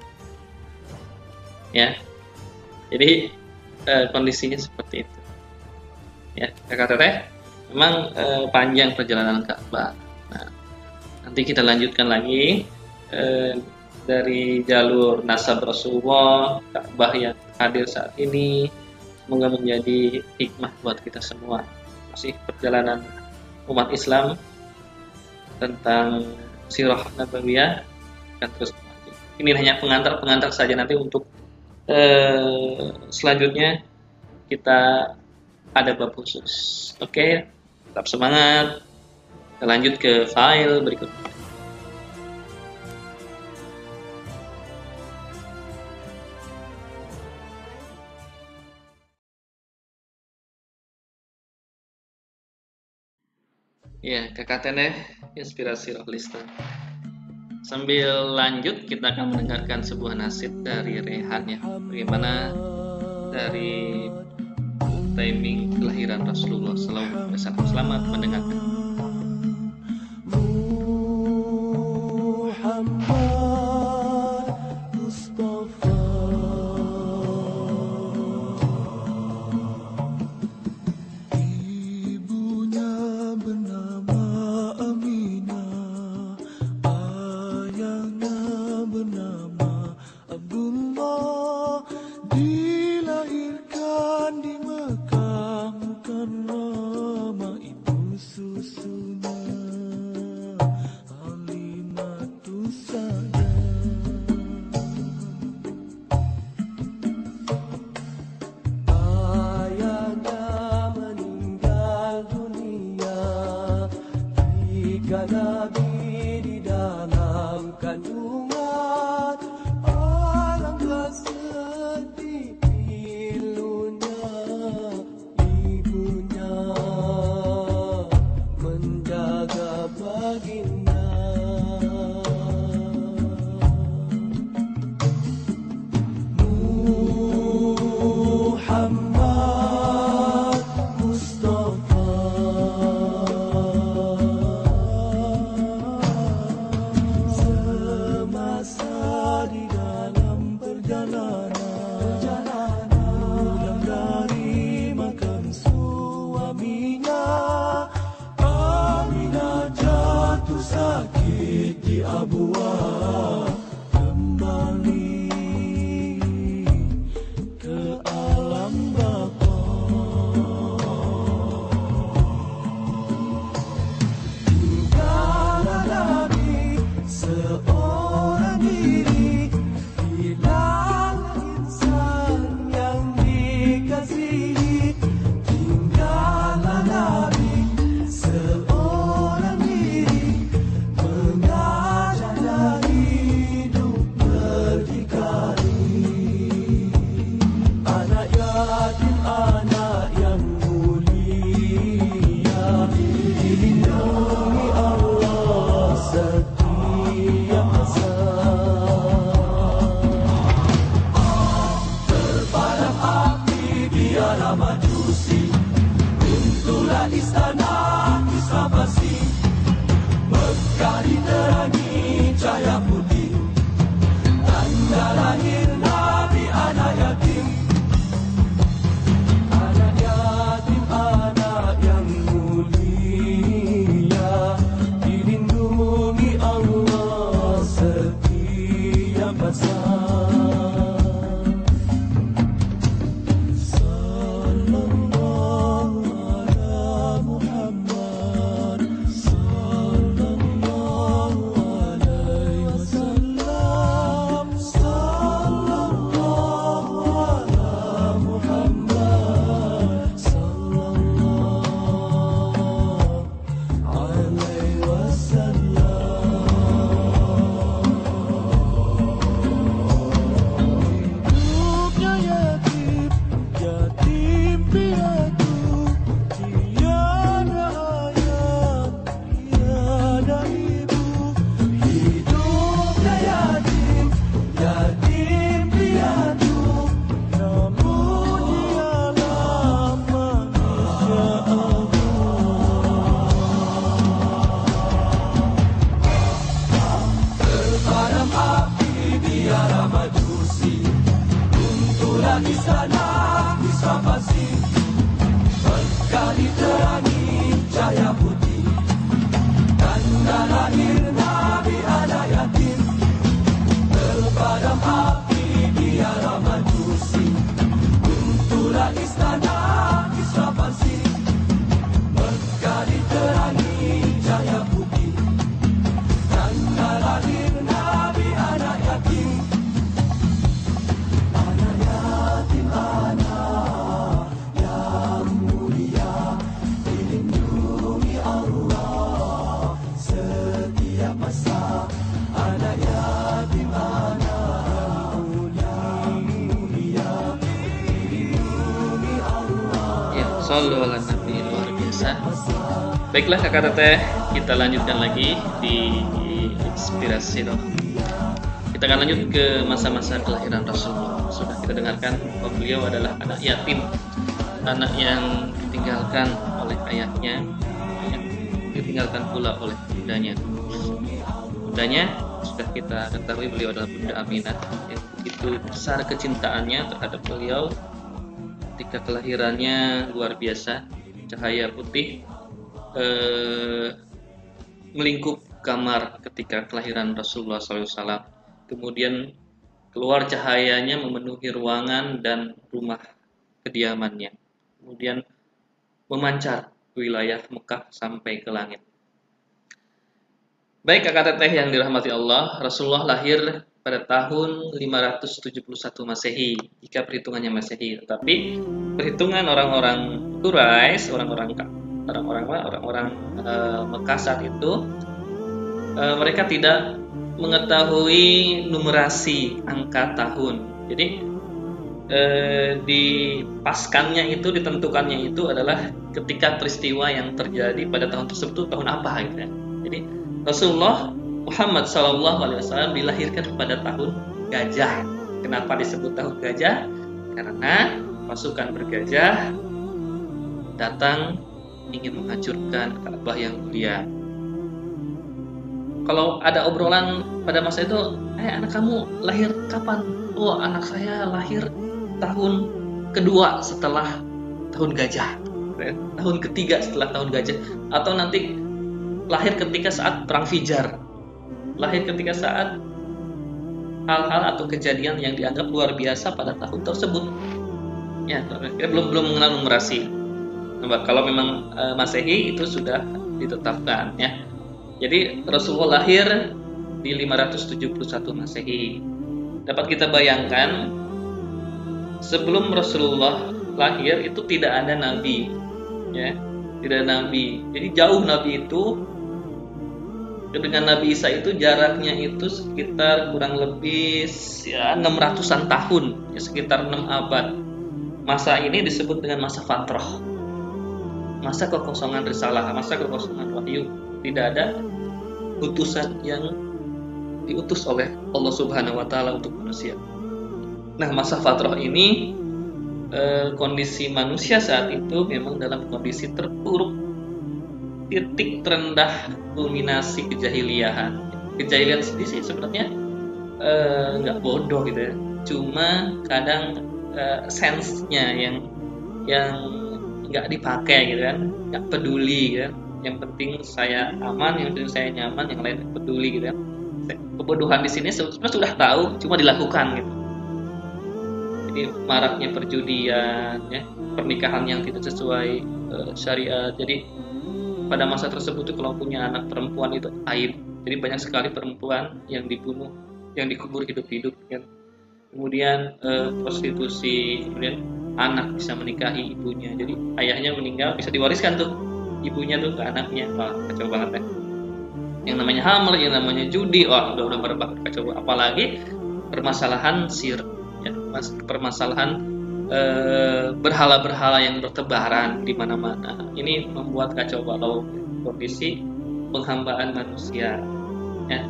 Ya. Jadi uh, kondisinya seperti itu. Ya, kata teh, memang uh, panjang perjalanan Ka'bah. Nah, nanti kita lanjutkan lagi uh, dari jalur nasab Rasulullah, Ka'bah yang hadir saat ini, semoga menjadi hikmah buat kita semua. Masih perjalanan umat Islam tentang sirah nabawiyah akan terus ini hanya pengantar-pengantar saja nanti untuk eh, selanjutnya kita ada bab khusus. Oke, tetap semangat lanjut ke file berikutnya Ya, KKTN ya, inspirasi rocklista. Sambil lanjut, kita akan mendengarkan sebuah nasib dari Rehan ya. Bagaimana dari timing kelahiran Rasulullah SAW. Selamat mendengarkan. Mama. Baiklah kakak teteh, kita lanjutkan lagi di inspirasi roh. Kita akan lanjut ke masa-masa kelahiran Rasulullah. Sudah kita dengarkan bahwa beliau adalah anak yatim, anak yang ditinggalkan oleh ayahnya, yang ditinggalkan pula oleh bundanya. Bundanya sudah kita ketahui beliau adalah Bunda Aminah yang begitu besar kecintaannya terhadap beliau ketika kelahirannya luar biasa cahaya putih eh, melingkup kamar ketika kelahiran Rasulullah SAW. Kemudian keluar cahayanya memenuhi ruangan dan rumah kediamannya. Kemudian memancar wilayah Mekah sampai ke langit. Baik kakak teteh yang dirahmati Allah, Rasulullah lahir pada tahun 571 Masehi, jika perhitungannya Masehi. Tetapi perhitungan orang-orang Quraisy, orang-orang orang-orang orang-orang uh, Mekah saat itu uh, mereka tidak mengetahui numerasi angka tahun. Jadi uh, di paskannya itu ditentukannya itu adalah ketika peristiwa yang terjadi pada tahun tersebut tahun apa gitu ya. Jadi Rasulullah Muhammad SAW dilahirkan pada tahun gajah. Kenapa disebut tahun gajah? Karena pasukan bergajah datang ingin menghancurkan Ka'bah yang mulia. Kalau ada obrolan pada masa itu, eh anak kamu lahir kapan? Oh anak saya lahir tahun kedua setelah tahun gajah, tahun ketiga setelah tahun gajah, atau nanti lahir ketika saat perang Fijar, lahir ketika saat hal-hal atau kejadian yang dianggap luar biasa pada tahun tersebut. Ya, belum belum mengenal numerasi kalau memang e, Masehi itu sudah ditetapkan ya. Jadi Rasulullah lahir di 571 Masehi. Dapat kita bayangkan sebelum Rasulullah lahir itu tidak ada nabi ya. Tidak ada nabi. Jadi jauh nabi itu dengan Nabi Isa itu jaraknya itu sekitar kurang lebih ya 600-an tahun, ya sekitar 6 abad. Masa ini disebut dengan masa fatrah masa kekosongan risalah, masa kekosongan wahyu, tidak ada utusan yang diutus oleh Allah Subhanahu wa taala untuk manusia. Nah, masa fatrah ini eh, kondisi manusia saat itu memang dalam kondisi terpuruk titik terendah kulminasi kejahiliahan. Kejahilian sendiri sih sebenarnya eh, nggak bodoh gitu ya. Cuma kadang eh, sense-nya yang yang nggak dipakai gitu kan nggak peduli gitu kan yang penting saya aman yang penting saya nyaman yang lain peduli gitu kan kebodohan di sini sebenarnya sudah tahu cuma dilakukan gitu. Jadi maraknya perjudian ya pernikahan yang tidak sesuai uh, syariat. Jadi pada masa tersebut tuh kalau punya anak perempuan itu aib. Jadi banyak sekali perempuan yang dibunuh yang dikubur hidup-hidup kan kemudian uh, prostitusi kemudian anak bisa menikahi ibunya. Jadi ayahnya meninggal bisa diwariskan tuh ibunya tuh ke anaknya. Wah kacau banget ya. Yang namanya hamil yang namanya judi wah udah udah berbak kacau. Apalagi permasalahan sir ya mas permasalahan eh, berhala-berhala yang bertebaran di mana-mana. Ini membuat kacau balau kondisi penghambaan manusia ya.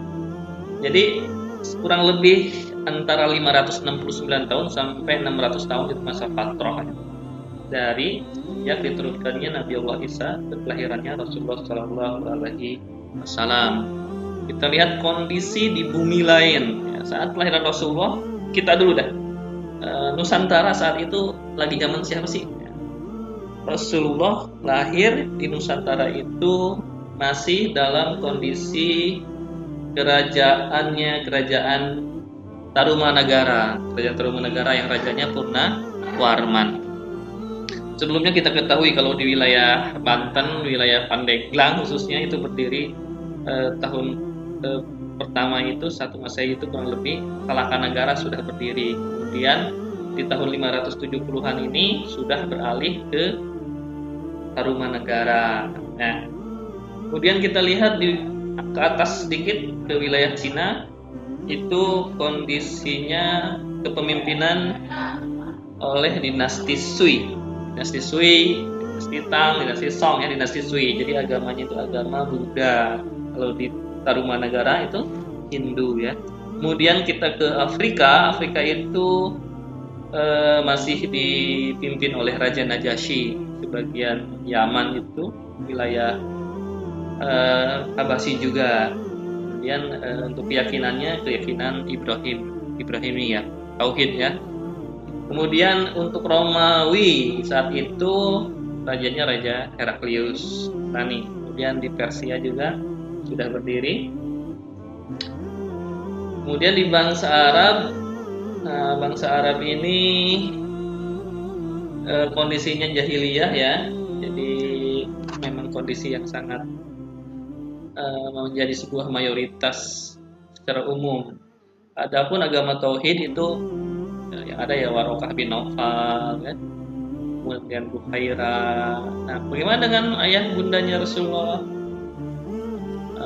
Jadi kurang lebih antara 569 tahun sampai 600 tahun itu masa fatrah dari yang diturunkannya Nabi Allah Isa ke kelahirannya Rasulullah Shallallahu Alaihi Wasallam. Kita lihat kondisi di bumi lain ya, saat kelahiran Rasulullah kita dulu dah e, Nusantara saat itu lagi zaman siapa sih? Ya. Rasulullah lahir di Nusantara itu masih dalam kondisi kerajaannya kerajaan Tarumanagara, kerajaan Tarumanagara yang rajanya Purna Warman. Sebelumnya kita ketahui kalau di wilayah Banten, wilayah Pandeglang khususnya itu berdiri eh, tahun eh, pertama itu satu masa itu kurang lebih Negara sudah berdiri. Kemudian di tahun 570-an ini sudah beralih ke Tarumanagara. Nah, kemudian kita lihat di ke atas sedikit ke wilayah Cina itu kondisinya kepemimpinan oleh dinasti Sui. Dinasti Sui dinasti Tang, dinasti Song, ya dinasti Sui. Jadi agamanya itu agama Buddha. Kalau di Tarumanagara itu Hindu ya. Kemudian kita ke Afrika, Afrika itu uh, masih dipimpin oleh Raja Najasyi. Sebagian Yaman itu wilayah uh, Abasi juga. Kemudian uh, untuk keyakinannya keyakinan Ibrahim, Ibrahimi ya, tauhid ya. Kemudian untuk Romawi saat itu rajanya Raja Heraklius Tani. Kemudian di Persia juga sudah berdiri. Kemudian di bangsa Arab, nah, bangsa Arab ini eh, kondisinya jahiliyah ya, jadi memang kondisi yang sangat eh, menjadi sebuah mayoritas secara umum. Adapun agama tauhid itu ya, yang ada ya Warokah bin Naufal, kan? kemudian Buhaira. Nah, bagaimana dengan ayah bundanya Rasulullah?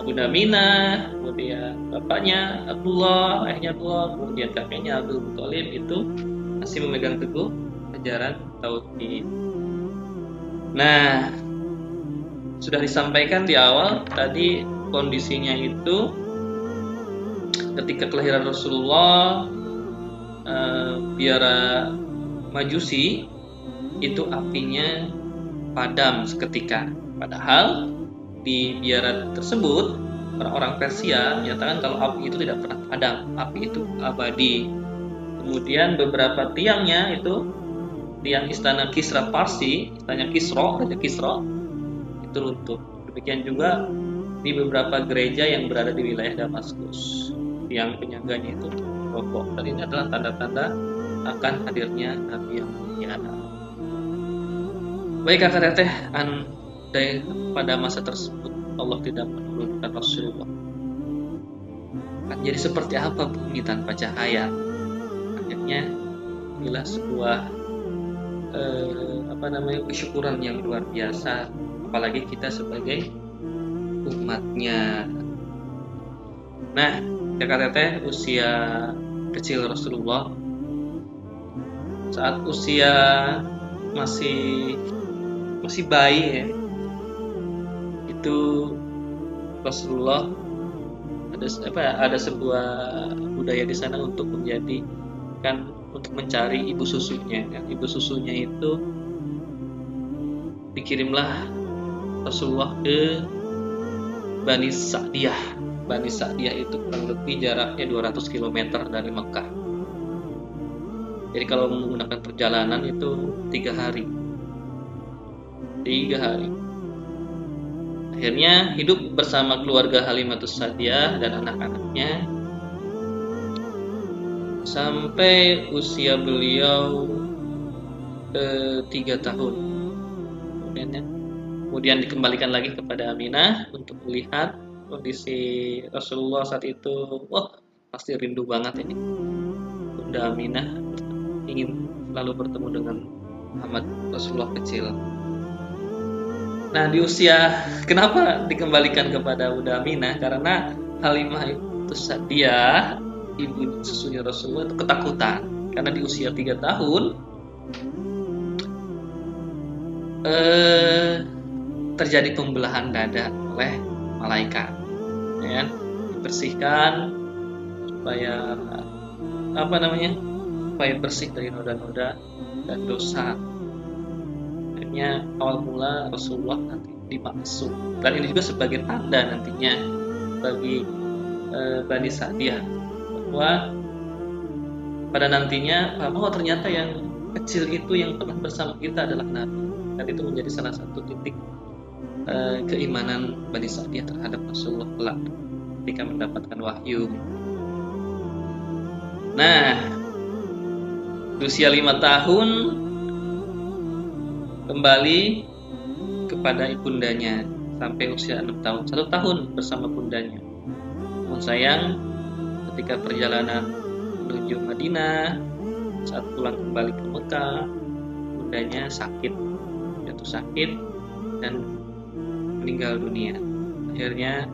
Bunda Minah, kemudian bapaknya Abdullah, ayahnya Abdullah, kemudian kakeknya Abdul Muthalib itu masih memegang teguh ajaran tauhid. Nah, sudah disampaikan di awal tadi kondisinya itu ketika kelahiran Rasulullah eh, biara Majusi itu apinya padam seketika. Padahal di biara tersebut orang-orang Persia menyatakan kalau api itu tidak pernah padam, api itu abadi. Kemudian beberapa tiangnya itu tiang istana Kisra Parsi, istana Kisro, Raja Kisro itu runtuh. Demikian juga di beberapa gereja yang berada di wilayah Damaskus, tiang penyangganya itu roboh. Dan ini adalah tanda-tanda akan hadirnya Nabi yang mulia. Baik kakak teteh, an dari pada masa tersebut Allah tidak menurunkan Rasulullah. Kan jadi seperti apa bumi tanpa cahaya? Akhirnya inilah sebuah eh, apa namanya kesyukuran yang luar biasa, apalagi kita sebagai umatnya. Nah, Jakarta teh usia kecil Rasulullah saat usia masih masih bayi ya itu Rasulullah ada apa ada sebuah budaya di sana untuk menjadi kan untuk mencari ibu susunya kan ibu susunya itu dikirimlah Rasulullah ke Bani Sa'diyah. Bani Sa'diyah itu kurang lebih jaraknya 200 km dari Mekah. Jadi kalau menggunakan perjalanan itu tiga hari. Tiga hari. Akhirnya hidup bersama keluarga Halimatus Sadiah dan anak-anaknya. Sampai usia beliau eh, tiga tahun. Kemudian, ya, kemudian dikembalikan lagi kepada Aminah untuk melihat kondisi Rasulullah saat itu. Wah, pasti rindu banget ini. Bunda Aminah ingin selalu bertemu dengan Muhammad Rasulullah kecil. Nah di usia kenapa dikembalikan kepada Bunda Aminah? Karena Halimah itu dia ibu susunya Rasulullah itu ketakutan karena di usia tiga tahun eh, terjadi pembelahan dada oleh malaikat, ya, dibersihkan supaya apa namanya? Supaya bersih dari noda-noda dan dosa. Akhirnya awal mula Rasulullah nanti dimaksud. Dan ini juga sebagai tanda nantinya bagi e, Bani Sa'diyah bahwa pada nantinya bahwa ternyata yang kecil itu yang pernah bersama kita adalah Nabi. Dan itu menjadi salah satu titik e, keimanan Bani Sa'diyah terhadap Rasulullah kelak ketika mendapatkan wahyu. Nah usia lima tahun kembali kepada ibundanya sampai usia 6 tahun. Satu tahun bersama bundanya namun sayang ketika perjalanan menuju Madinah saat pulang kembali ke Mekah bundanya sakit jatuh sakit dan meninggal dunia. Akhirnya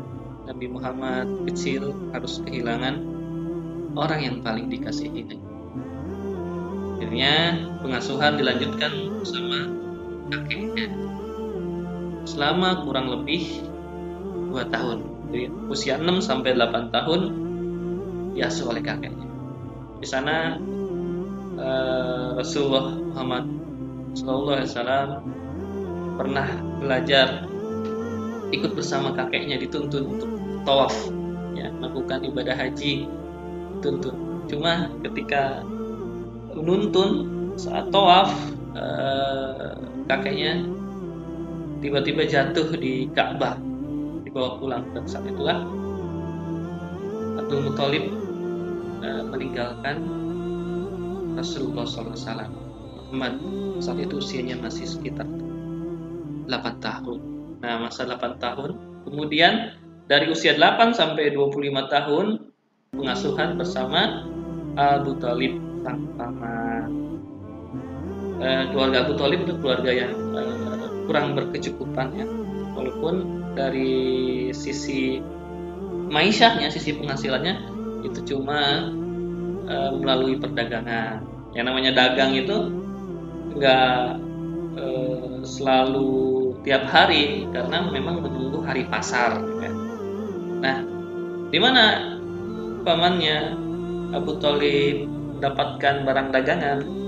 Nabi Muhammad kecil harus kehilangan orang yang paling dikasihi akhirnya pengasuhan dilanjutkan bersama kakeknya. Selama kurang lebih 2 tahun. Jadi, usia 6 sampai 8 tahun diasuh oleh kakeknya. Di sana uh, Rasulullah Muhammad SAW pernah belajar ikut bersama kakeknya dituntun untuk tawaf ya melakukan ibadah haji dituntun. Cuma ketika menuntun saat tawaf uh, kakeknya tiba-tiba jatuh di Ka'bah dibawa pulang. Dan saat itulah Abdul Muthalib uh, meninggalkan Rasulullah SAW Muhammad saat itu usianya masih sekitar 8 tahun nah masa 8 tahun. Kemudian dari usia 8 sampai 25 tahun pengasuhan bersama Abu Talib sang paman. Uh, keluarga Abu Talib itu keluarga yang uh, kurang berkecukupan ya. Walaupun dari sisi maishahnya sisi penghasilannya itu cuma e, melalui perdagangan. Yang namanya dagang itu enggak e, selalu tiap hari karena memang menunggu hari pasar ya. nah di mana pamannya Abu Talib mendapatkan barang dagangan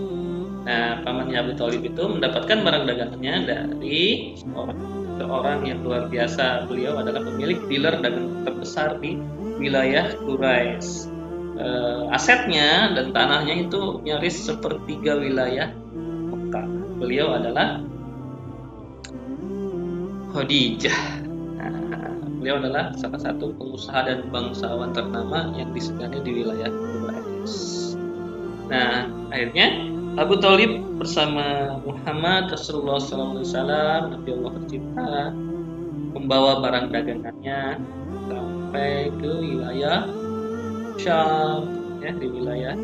Nah, pamannya Abu Talib itu mendapatkan barang dagangannya dari orang seorang yang luar biasa. Beliau adalah pemilik dealer dagang terbesar di wilayah Quraisy. Uh, asetnya dan tanahnya itu nyaris sepertiga wilayah Mekah. Beliau adalah Khadijah. Nah, beliau adalah salah satu pengusaha dan bangsawan ternama yang disegani di wilayah Quraisy. Nah, akhirnya Abu Talib bersama Muhammad Rasulullah SAW Nabi Allah tercipta membawa barang dagangannya sampai ke wilayah Syam ya di wilayah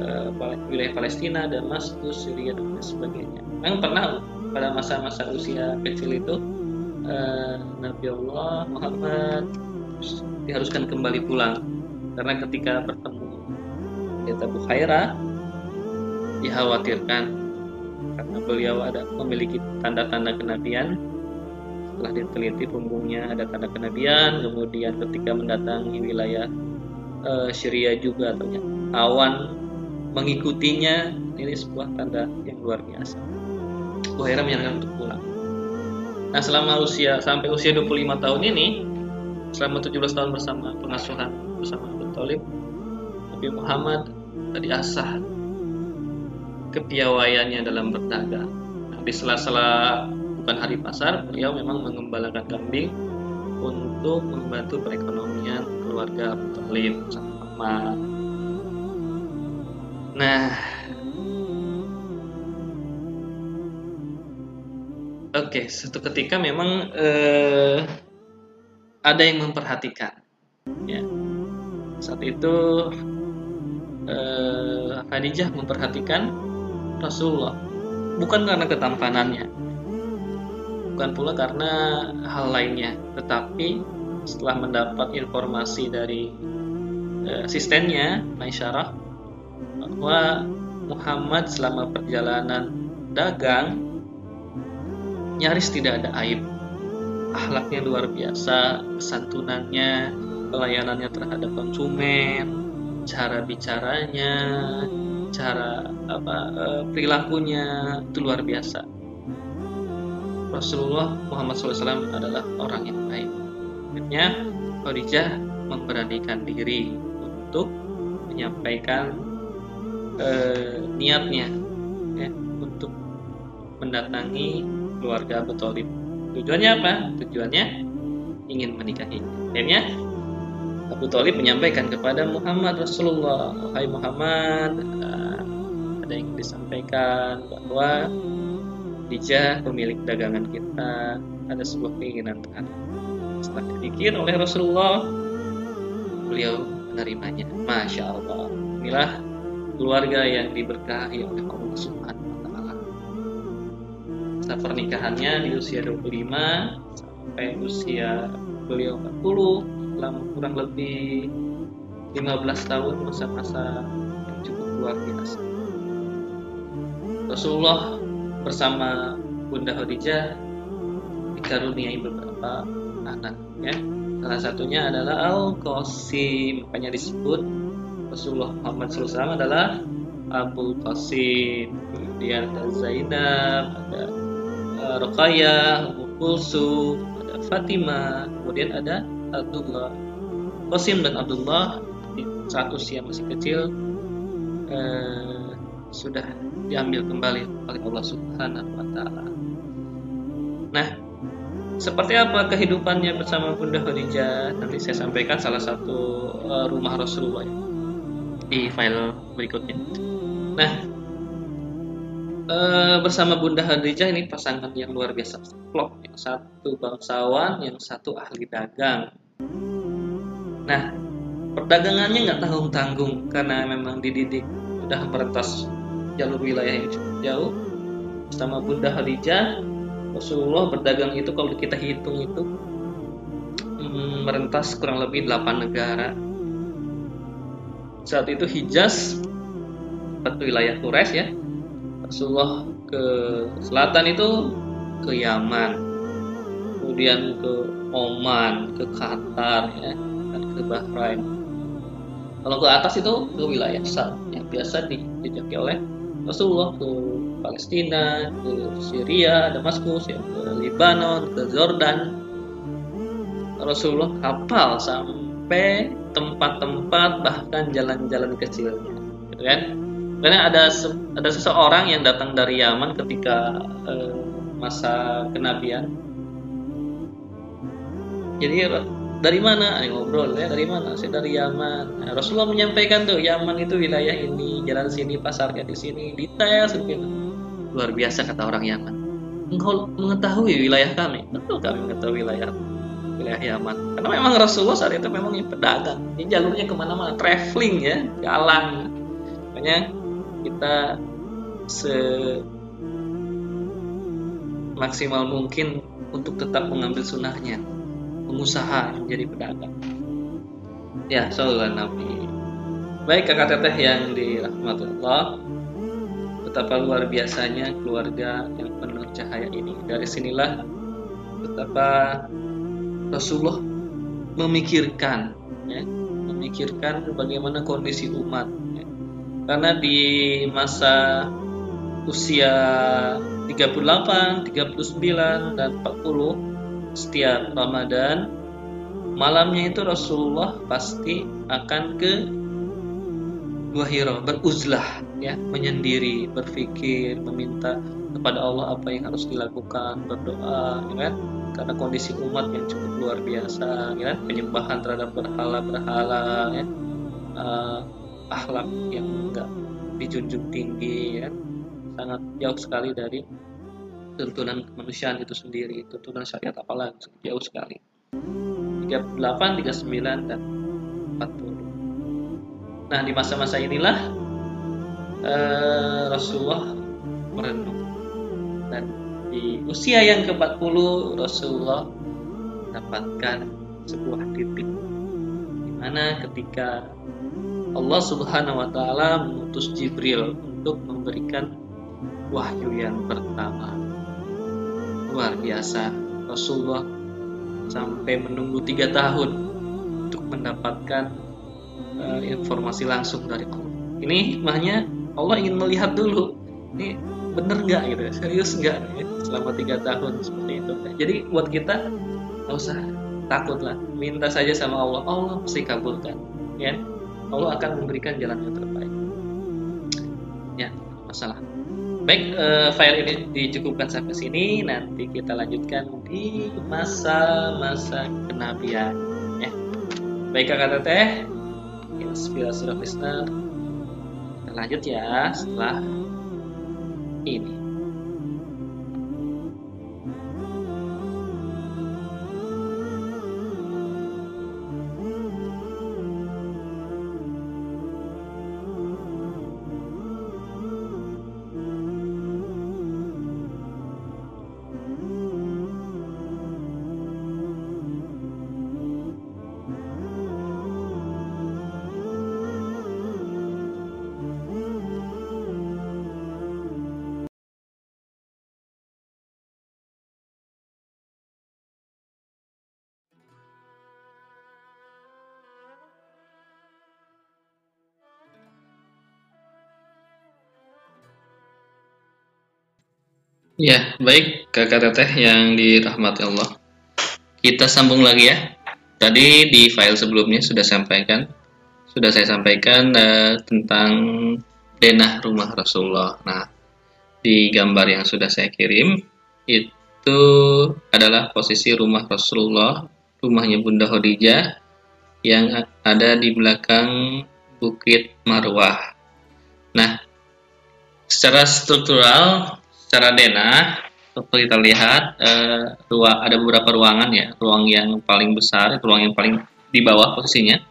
uh, wilayah Palestina Damaskus Syria dan sebagainya memang pernah pada masa-masa usia kecil itu uh, Nabi Allah Muhammad diharuskan kembali pulang. Karena ketika bertemu di Abu Khairah dikhawatirkan. Karena beliau ada memiliki tanda-tanda kenabian. Setelah diteliti punggungnya ada tanda kenabian. Kemudian ketika mendatangi wilayah uh, Syria juga ternyata awan mengikutinya. Ini sebuah tanda yang luar biasa Buhaira menyarankan untuk pulang nah selama usia sampai usia 25 tahun ini selama 17 tahun bersama pengasuhan bersama Abu Talib Nabi Muhammad tadi asah kepiawaiannya dalam berdagang. Nah, di sela-sela bukan hari pasar, beliau memang mengembalakan kambing untuk membantu perekonomian keluarga Abu Talib Nah, oke, okay, suatu ketika memang eh, ada yang memperhatikan, ya. Saat itu eh, Khadijah memperhatikan Rasulullah. Bukan karena ketampanannya. Bukan pula karena hal lainnya. Tetapi setelah mendapat informasi dari uh, asistennya Maisyarah bahwa Muhammad selama perjalanan dagang nyaris tidak ada aib akhlaknya luar biasa kesantunannya pelayanannya terhadap konsumen cara bicaranya cara apa uh, perilakunya itu luar biasa. Rasulullah Muhammad SAW adalah orang yang baik. Akhirnya Khadijah memberanikan diri untuk menyampaikan uh, niatnya ya, untuk mendatangi keluarga Abu. Tujuannya apa? Tujuannya ingin menikahi. Akhirnya Abu Talib menyampaikan kepada Muhammad Rasulullah, Wahai Muhammad, uh, ada yang disampaikan bahwa Dijah pemilik dagangan kita ada sebuah keinginan terhadap. Setelah dipikir oleh Rasulullah, beliau menerimanya. Masya Allah. Inilah keluarga yang diberkahi oleh Allah Subhanahu. Setelah pernikahannya di usia 25 sampai usia beliau 40 selama kurang lebih 15 tahun masa-masa yang cukup luar biasa. Rasulullah bersama Bunda Khadijah dikaruniai beberapa anak ya. Salah satunya adalah Al Qasim makanya disebut Rasulullah Muhammad SAW adalah Abu Qasim. Kemudian ada Zainab ada Ruqayyah Ummu Kulsum ada Fatimah kemudian ada Abdullah Qasim dan Abdullah saat usia masih kecil uh, sudah diambil kembali oleh Allah Subhanahu wa taala. Nah, seperti apa kehidupannya bersama Bunda Khadijah? Nanti saya sampaikan salah satu uh, rumah Rasulullah di file berikutnya. Nah, uh, bersama Bunda Khadijah ini pasangan yang luar biasa. Klop, yang satu bangsawan, yang satu ahli dagang. Nah, perdagangannya nggak tanggung-tanggung karena memang dididik. Sudah merentas jalur wilayah yang cukup jauh. Bersama Bunda Khadijah Rasulullah berdagang itu kalau kita hitung itu hmm, merentas kurang lebih 8 negara. Saat itu Hijaz satu wilayah Quraisy ya Rasulullah ke selatan itu ke Yaman kemudian ke Oman ke Qatar ya dan ke Bahrain kalau ke atas itu ke wilayah Sam yang biasa dijajaki oleh Rasulullah ke Palestina, ke Syria, Damaskus, ya, ke Lebanon, ke Jordan. Rasulullah kapal sampai tempat-tempat bahkan jalan-jalan kecilnya, gitu kan? Karena ada ada seseorang yang datang dari Yaman ketika eh, masa kenabian. Jadi dari mana? Ayo ngobrol ya dari mana? Saya dari Yaman. Nah, Rasulullah menyampaikan tuh Yaman itu wilayah ini jalan sini pasarnya di sini detail sedikit luar biasa kata orang Yaman. Engkau mengetahui wilayah kami? Betul kami mengetahui wilayah wilayah Yaman. Karena memang Rasulullah saat itu memang pedagang. Ini jalurnya ke mana-mana traveling ya jalan. Makanya kita se maksimal mungkin untuk tetap mengambil sunnahnya pengusaha menjadi pedagang. Ya, sallallahu Nabi. Baik kakak teteh yang dirahmati Allah, betapa luar biasanya keluarga yang penuh cahaya ini. Dari sinilah betapa Rasulullah memikirkan, ya, memikirkan bagaimana kondisi umat. Karena di masa usia 38, 39, dan 40 setiap Ramadan malamnya itu Rasulullah pasti akan ke Gua Hiro beruzlah ya menyendiri berpikir meminta kepada Allah apa yang harus dilakukan berdoa ya kan? Karena kondisi umat yang cukup luar biasa ya kan? Penyembahan terhadap berhala-berhala ya. Uh, akhlak yang enggak dijunjung tinggi ya. Sangat jauh sekali dari tuntunan kemanusiaan itu sendiri tuntunan syariat apalagi jauh sekali. 38, 39 dan 40 nah di masa-masa inilah uh, Rasulullah merenung. Dan di usia yang ke-40 Rasulullah mendapatkan sebuah titik di mana ketika Allah Subhanahu wa taala mengutus Jibril untuk memberikan wahyu yang pertama. Luar biasa Rasulullah sampai menunggu tiga tahun untuk mendapatkan uh, informasi langsung dari Allah ini makanya Allah ingin melihat dulu ini bener nggak gitu serius nggak selama tiga tahun seperti itu? Jadi buat kita nggak usah takut lah minta saja sama Allah. Allah pasti kabulkan ya Allah akan memberikan jalan yang terbaik ya masalah Baik, uh, file ini dicukupkan sampai sini. Nanti kita lanjutkan di masa-masa kenabian. Ya. Baik kakak teteh, inspirasi listener. Kita lanjut ya setelah ini. Ya, baik kakak teteh yang dirahmati Allah. Kita sambung lagi ya. Tadi di file sebelumnya sudah sampaikan, sudah saya sampaikan uh, tentang denah rumah Rasulullah. Nah, di gambar yang sudah saya kirim itu adalah posisi rumah Rasulullah, rumahnya Bunda Khadijah yang ada di belakang Bukit Marwah. Nah, secara struktural secara denah seperti kita lihat eh, ruang ada beberapa ruangan ya. Ruang yang paling besar ruang yang paling di bawah posisinya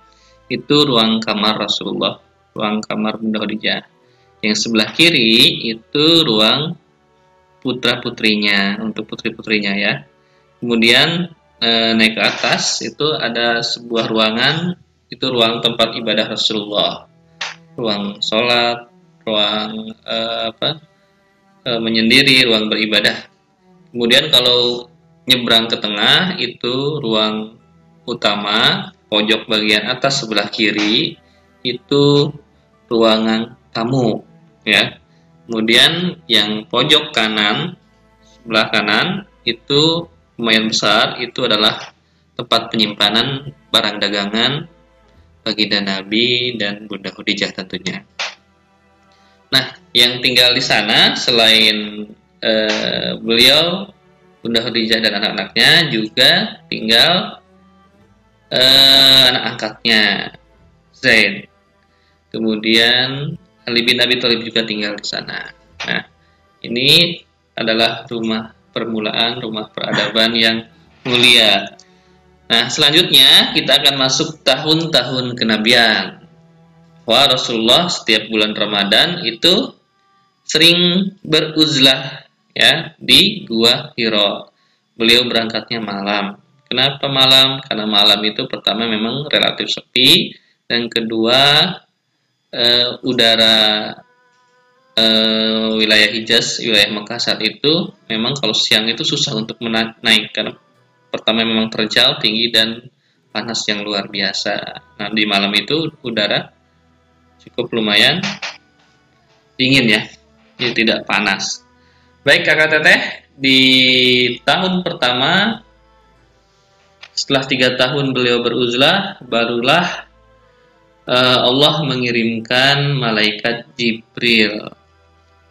itu ruang kamar Rasulullah ruang kamar Bunda Khadijah. Yang sebelah kiri itu ruang putra putrinya untuk putri putrinya ya. Kemudian eh, naik ke atas itu ada sebuah ruangan itu ruang tempat ibadah Rasulullah. Ruang sholat ruang eh, apa e, menyendiri, ruang beribadah. Kemudian kalau nyebrang ke tengah itu ruang utama, pojok bagian atas sebelah kiri itu ruangan tamu, ya. Kemudian yang pojok kanan sebelah kanan itu lumayan besar, itu adalah tempat penyimpanan barang dagangan bagi dan Nabi dan Bunda Khadijah tentunya. Nah, yang tinggal di sana selain uh, beliau, Bunda Khadijah dan anak-anaknya juga tinggal uh, anak angkatnya Zain. Kemudian Ali bin Abi Thalib juga tinggal di sana. Nah, ini adalah rumah permulaan, rumah peradaban yang mulia. Nah, selanjutnya kita akan masuk tahun-tahun kenabian bahwa Rasulullah setiap bulan Ramadan itu sering beruzlah ya di gua Hiro. Beliau berangkatnya malam. Kenapa malam? Karena malam itu pertama memang relatif sepi dan kedua e, udara e, wilayah Hijaz, wilayah Mekah saat itu memang kalau siang itu susah untuk menaik karena pertama memang terjal tinggi dan panas yang luar biasa. Nah, di malam itu udara cukup lumayan. Dingin ya. Jadi tidak panas. Baik kakak teteh di tahun pertama setelah tiga tahun beliau beruzlah barulah uh, Allah mengirimkan malaikat Jibril.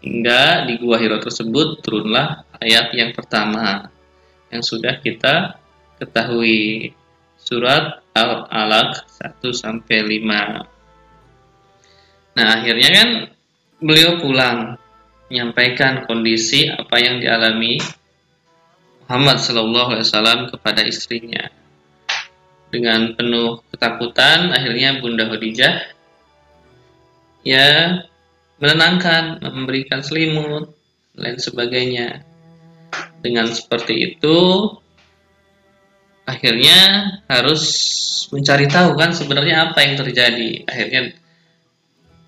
Hingga di gua Hiro tersebut turunlah ayat yang pertama yang sudah kita ketahui. Surat Al-Alaq 1 sampai 5 Nah akhirnya kan beliau pulang menyampaikan kondisi apa yang dialami Muhammad Shallallahu Alaihi Wasallam kepada istrinya. Dengan penuh ketakutan, akhirnya Bunda Khadijah ya menenangkan, memberikan selimut, lain sebagainya. Dengan seperti itu, akhirnya harus mencari tahu kan sebenarnya apa yang terjadi. Akhirnya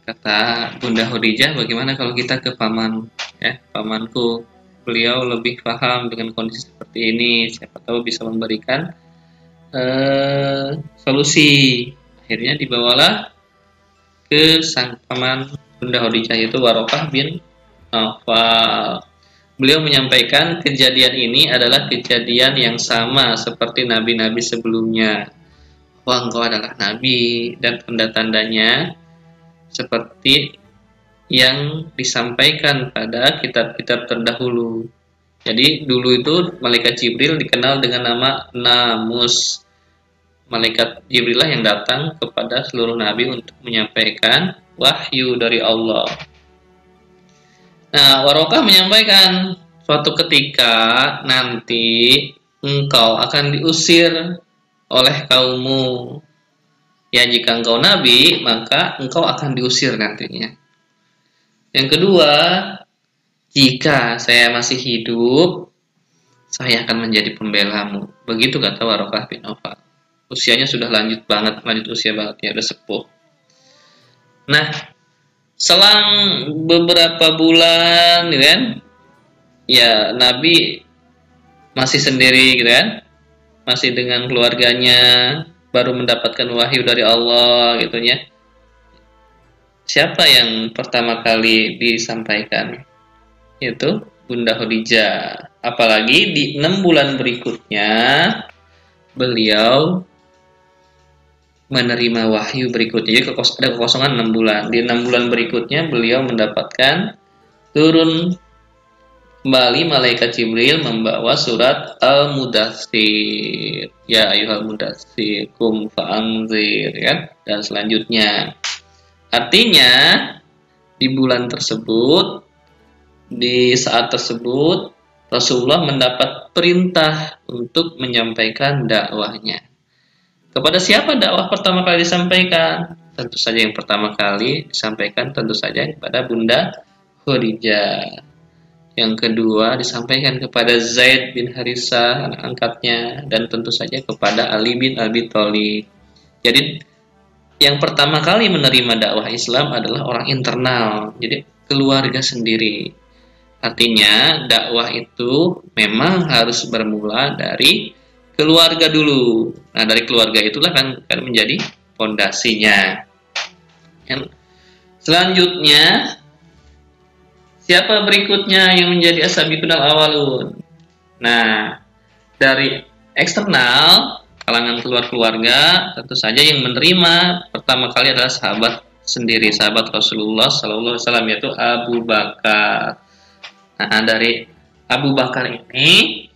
Kata Bunda Khadijah, bagaimana kalau kita ke paman, ya, pamanku. Beliau lebih paham dengan kondisi seperti ini. Siapa tahu bisa memberikan uh, solusi. Akhirnya dibawalah ke sang paman Bunda Khadijah itu Warokah bin Nawfal. Beliau menyampaikan kejadian ini adalah kejadian yang sama seperti nabi-nabi sebelumnya. Wah, engkau adalah nabi dan tanda-tandanya seperti yang disampaikan pada kitab-kitab terdahulu. Jadi dulu itu malaikat Jibril dikenal dengan nama Namus. Malaikat Jibril lah yang datang kepada seluruh nabi untuk menyampaikan wahyu dari Allah. Nah, Warokah menyampaikan suatu ketika nanti engkau akan diusir oleh kaummu Ya jika engkau nabi, maka engkau akan diusir nantinya. Yang kedua, jika saya masih hidup, saya akan menjadi pembelamu. Begitu kata Warokah bin Aufal. Usianya sudah lanjut banget, lanjut usia banget ya, udah sepuh. Nah, selang beberapa bulan, gitu kan, ya Nabi masih sendiri, gitu kan, masih dengan keluarganya, baru mendapatkan wahyu dari Allah gitu ya. Siapa yang pertama kali disampaikan? yaitu Bunda Khadijah. Apalagi di enam bulan berikutnya beliau menerima wahyu berikutnya. Jadi ada kekosongan enam bulan. Di enam bulan berikutnya beliau mendapatkan turun kembali malaikat Jibril membawa surat Al-Mudathir. Ya ayuhal mudathir kum fa'angzir ya. Dan selanjutnya. Artinya di bulan tersebut di saat tersebut Rasulullah mendapat perintah untuk menyampaikan dakwahnya. Kepada siapa dakwah pertama kali disampaikan? Tentu saja yang pertama kali disampaikan tentu saja kepada Bunda Khadijah. Yang kedua disampaikan kepada Zaid bin Harithah anak angkatnya dan tentu saja kepada Ali bin Abi Thalib. Jadi yang pertama kali menerima dakwah Islam adalah orang internal, jadi keluarga sendiri. Artinya dakwah itu memang harus bermula dari keluarga dulu. Nah dari keluarga itulah kan, kan menjadi fondasinya. Yang selanjutnya siapa berikutnya yang menjadi asabi kunal awalun? Nah dari eksternal kalangan keluar keluarga tentu saja yang menerima pertama kali adalah sahabat sendiri sahabat Rasulullah Sallallahu Alaihi Wasallam yaitu Abu Bakar Nah, dari Abu Bakar ini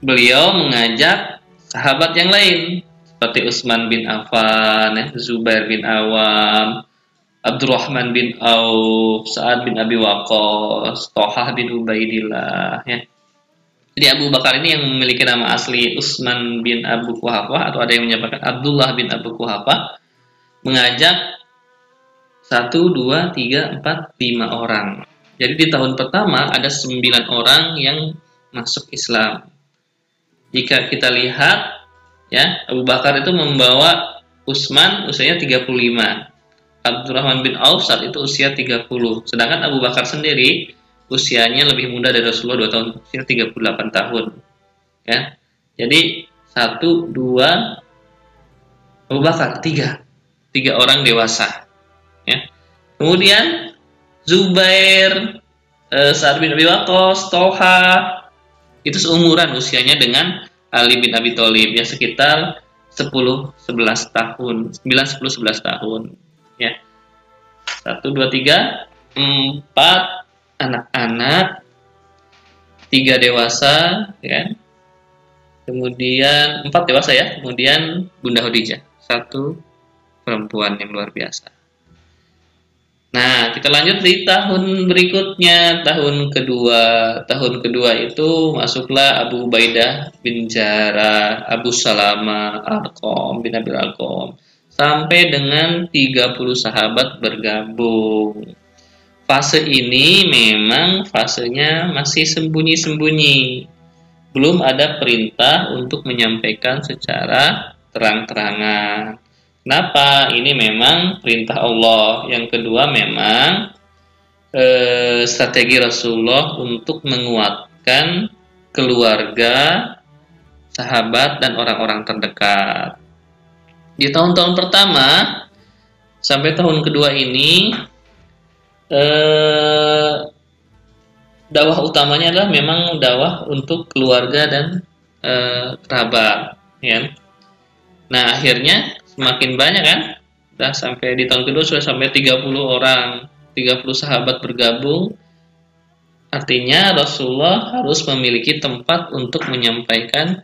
beliau mengajak sahabat yang lain seperti Utsman bin Affan, ya, Zubair bin Awam, Abdurrahman bin Auf, Sa'ad bin Abi Waqqas, Tohah bin Ubaidillah ya. Jadi Abu Bakar ini yang memiliki nama asli Utsman bin Abu Kuhafah atau ada yang menyebutkan Abdullah bin Abu Kuhafah mengajak satu, dua, tiga, empat, lima orang jadi di tahun pertama ada sembilan orang yang masuk Islam. Jika kita lihat ya, Abu Bakar itu membawa Utsman usianya 35. Abdurrahman bin Auf saat itu usia 30. Sedangkan Abu Bakar sendiri usianya lebih muda dari Rasulullah 2 tahun, usia 38 tahun. Ya. Jadi satu, dua, Abu Bakar, tiga. Tiga orang dewasa. Ya. Kemudian Zubair, uh, Sa'ad bin Abi Waqqas, Toha, itu seumuran usianya dengan Ali bin Abi Thalib ya sekitar 10 11 tahun, 9 10 11 tahun 1 2 3 4 anak-anak, 3 dewasa ya. Kemudian 4 dewasa ya, kemudian Bunda Khadijah, satu perempuan yang luar biasa. Nah, kita lanjut di tahun berikutnya, tahun kedua. Tahun kedua itu masuklah Abu Ubaidah bin Jarrah, Abu Salama, Arqam bin Abil Arqam. Sampai dengan 30 sahabat bergabung. Fase ini memang fasenya masih sembunyi-sembunyi. Belum ada perintah untuk menyampaikan secara terang-terangan. Kenapa? Ini memang perintah Allah. Yang kedua memang e, strategi Rasulullah untuk menguatkan keluarga, sahabat dan orang-orang terdekat. Di tahun-tahun pertama sampai tahun kedua ini e, dakwah utamanya adalah memang dakwah untuk keluarga dan e, kerabat, ya. Nah, akhirnya semakin banyak kan sudah sampai di tahun kedua sudah sampai 30 orang 30 sahabat bergabung artinya Rasulullah harus memiliki tempat untuk menyampaikan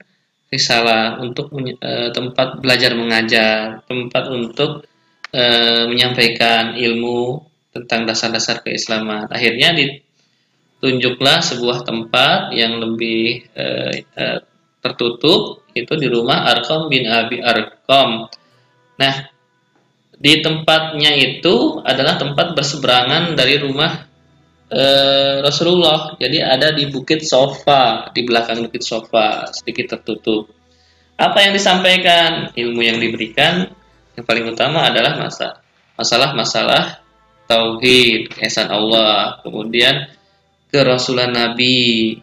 risalah untuk e, tempat belajar mengajar tempat untuk e, menyampaikan ilmu tentang dasar-dasar keislaman. Akhirnya ditunjuklah sebuah tempat yang lebih e, e, tertutup itu di rumah Arqam bin Abi Arqam. Nah, di tempatnya itu adalah tempat berseberangan dari rumah e, Rasulullah. Jadi ada di Bukit Sofa, di belakang Bukit Sofa, sedikit tertutup. Apa yang disampaikan? Ilmu yang diberikan yang paling utama adalah masa masalah-masalah tauhid, keesaan Allah, kemudian kerasulan Nabi,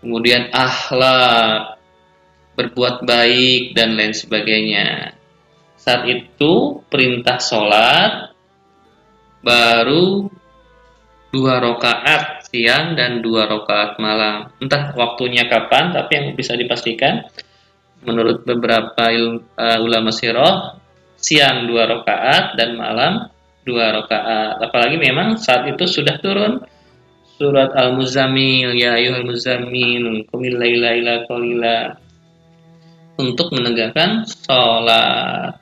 kemudian akhlak, berbuat baik dan lain sebagainya saat itu perintah sholat baru dua rakaat siang dan dua rakaat malam. Entah waktunya kapan, tapi yang bisa dipastikan menurut beberapa uh, ulama sirah siang dua rakaat dan malam dua rakaat. Apalagi memang saat itu sudah turun surat Al-Muzammil ya ayyuhal muzammil qumil laila ila untuk menegakkan sholat.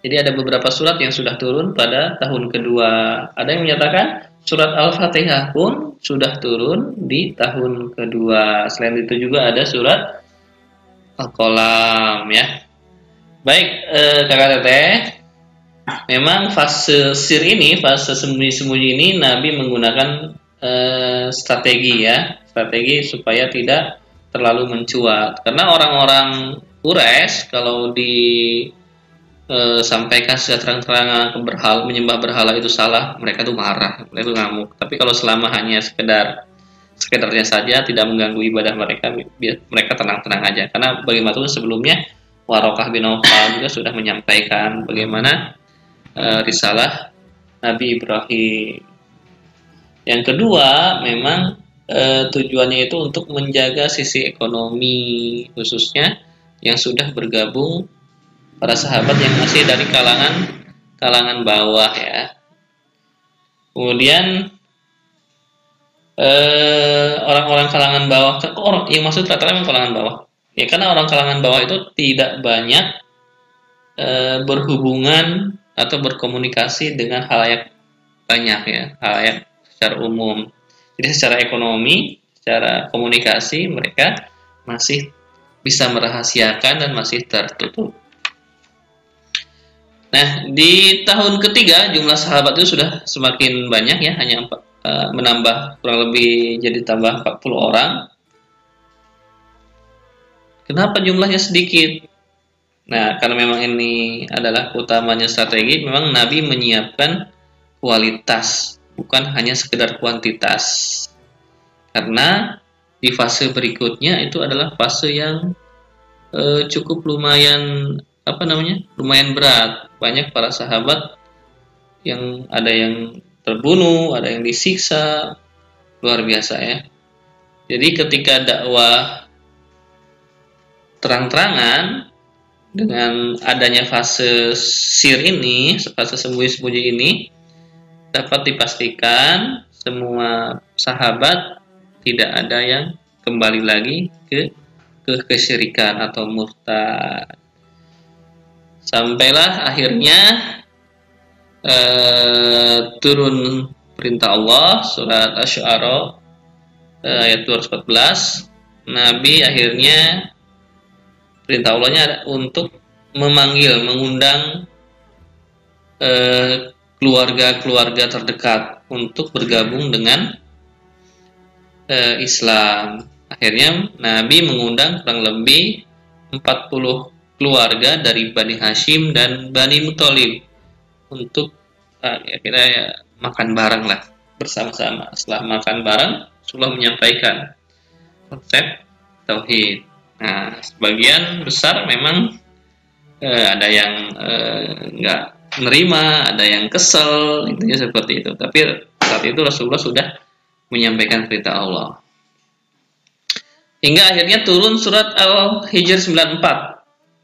Jadi ada beberapa surat yang sudah turun pada tahun kedua. Ada yang menyatakan surat Al-Fatihah pun sudah turun di tahun kedua. Selain itu juga ada surat Al-Qalam ya. Baik, eh, kakak teteh, memang fase sir ini, fase sembunyi-sembunyi ini Nabi menggunakan eh, strategi ya, strategi supaya tidak terlalu mencuat. Karena orang-orang Quraisy kalau di e, sampaikan secara terang-terangan ke berhala menyembah berhala itu salah, mereka tuh marah, mereka tuh ngamuk. Tapi kalau selama hanya sekedar sekedarnya saja tidak mengganggu ibadah mereka, mereka tenang-tenang aja. Karena bagaimanapun sebelumnya Warokah bin Aufal juga sudah menyampaikan bagaimana e, risalah Nabi Ibrahim. Yang kedua, memang e, tujuannya itu untuk menjaga sisi ekonomi khususnya yang sudah bergabung para sahabat yang masih dari kalangan kalangan bawah ya. Kemudian eh, orang-orang kalangan bawah, orang yang maksud rata-rata kalangan bawah? Ya karena orang kalangan bawah itu tidak banyak eh, berhubungan atau berkomunikasi dengan halayak banyak ya, halayak secara umum. Jadi secara ekonomi, secara komunikasi mereka masih bisa merahasiakan dan masih tertutup. Nah, di tahun ketiga jumlah sahabat itu sudah semakin banyak ya, hanya empat, uh, menambah kurang lebih jadi tambah 40 orang. Kenapa jumlahnya sedikit? Nah, karena memang ini adalah utamanya strategi, memang Nabi menyiapkan kualitas, bukan hanya sekedar kuantitas. Karena di fase berikutnya itu adalah fase yang uh, cukup lumayan apa namanya lumayan berat. Banyak para sahabat yang ada yang terbunuh ada yang disiksa. Luar biasa ya. Jadi ketika dakwah terang-terangan dengan adanya fase sir ini fase sembunyi-sembunyi ini dapat dipastikan semua sahabat tidak ada yang kembali lagi ke ke kesyirikan atau murtad. Sampailah akhirnya eh, turun perintah Allah surat Asy-Syu'ara eh, ayat 214. Nabi akhirnya perintah Allahnya untuk memanggil, mengundang eh, keluarga-keluarga terdekat untuk bergabung dengan e, Islam. Akhirnya Nabi mengundang kurang lebih 40 keluarga dari Bani Hashim dan Bani Muthalib untuk uh, ya ya, makan bareng lah bersama-sama. Setelah makan bareng, Rasulullah menyampaikan konsep tauhid. Nah, sebagian besar memang uh, ada yang nggak uh, menerima, ada yang kesel, intinya seperti itu. Tapi saat itu Rasulullah sudah menyampaikan perintah Allah. Hingga akhirnya turun surat Al-Hijr 94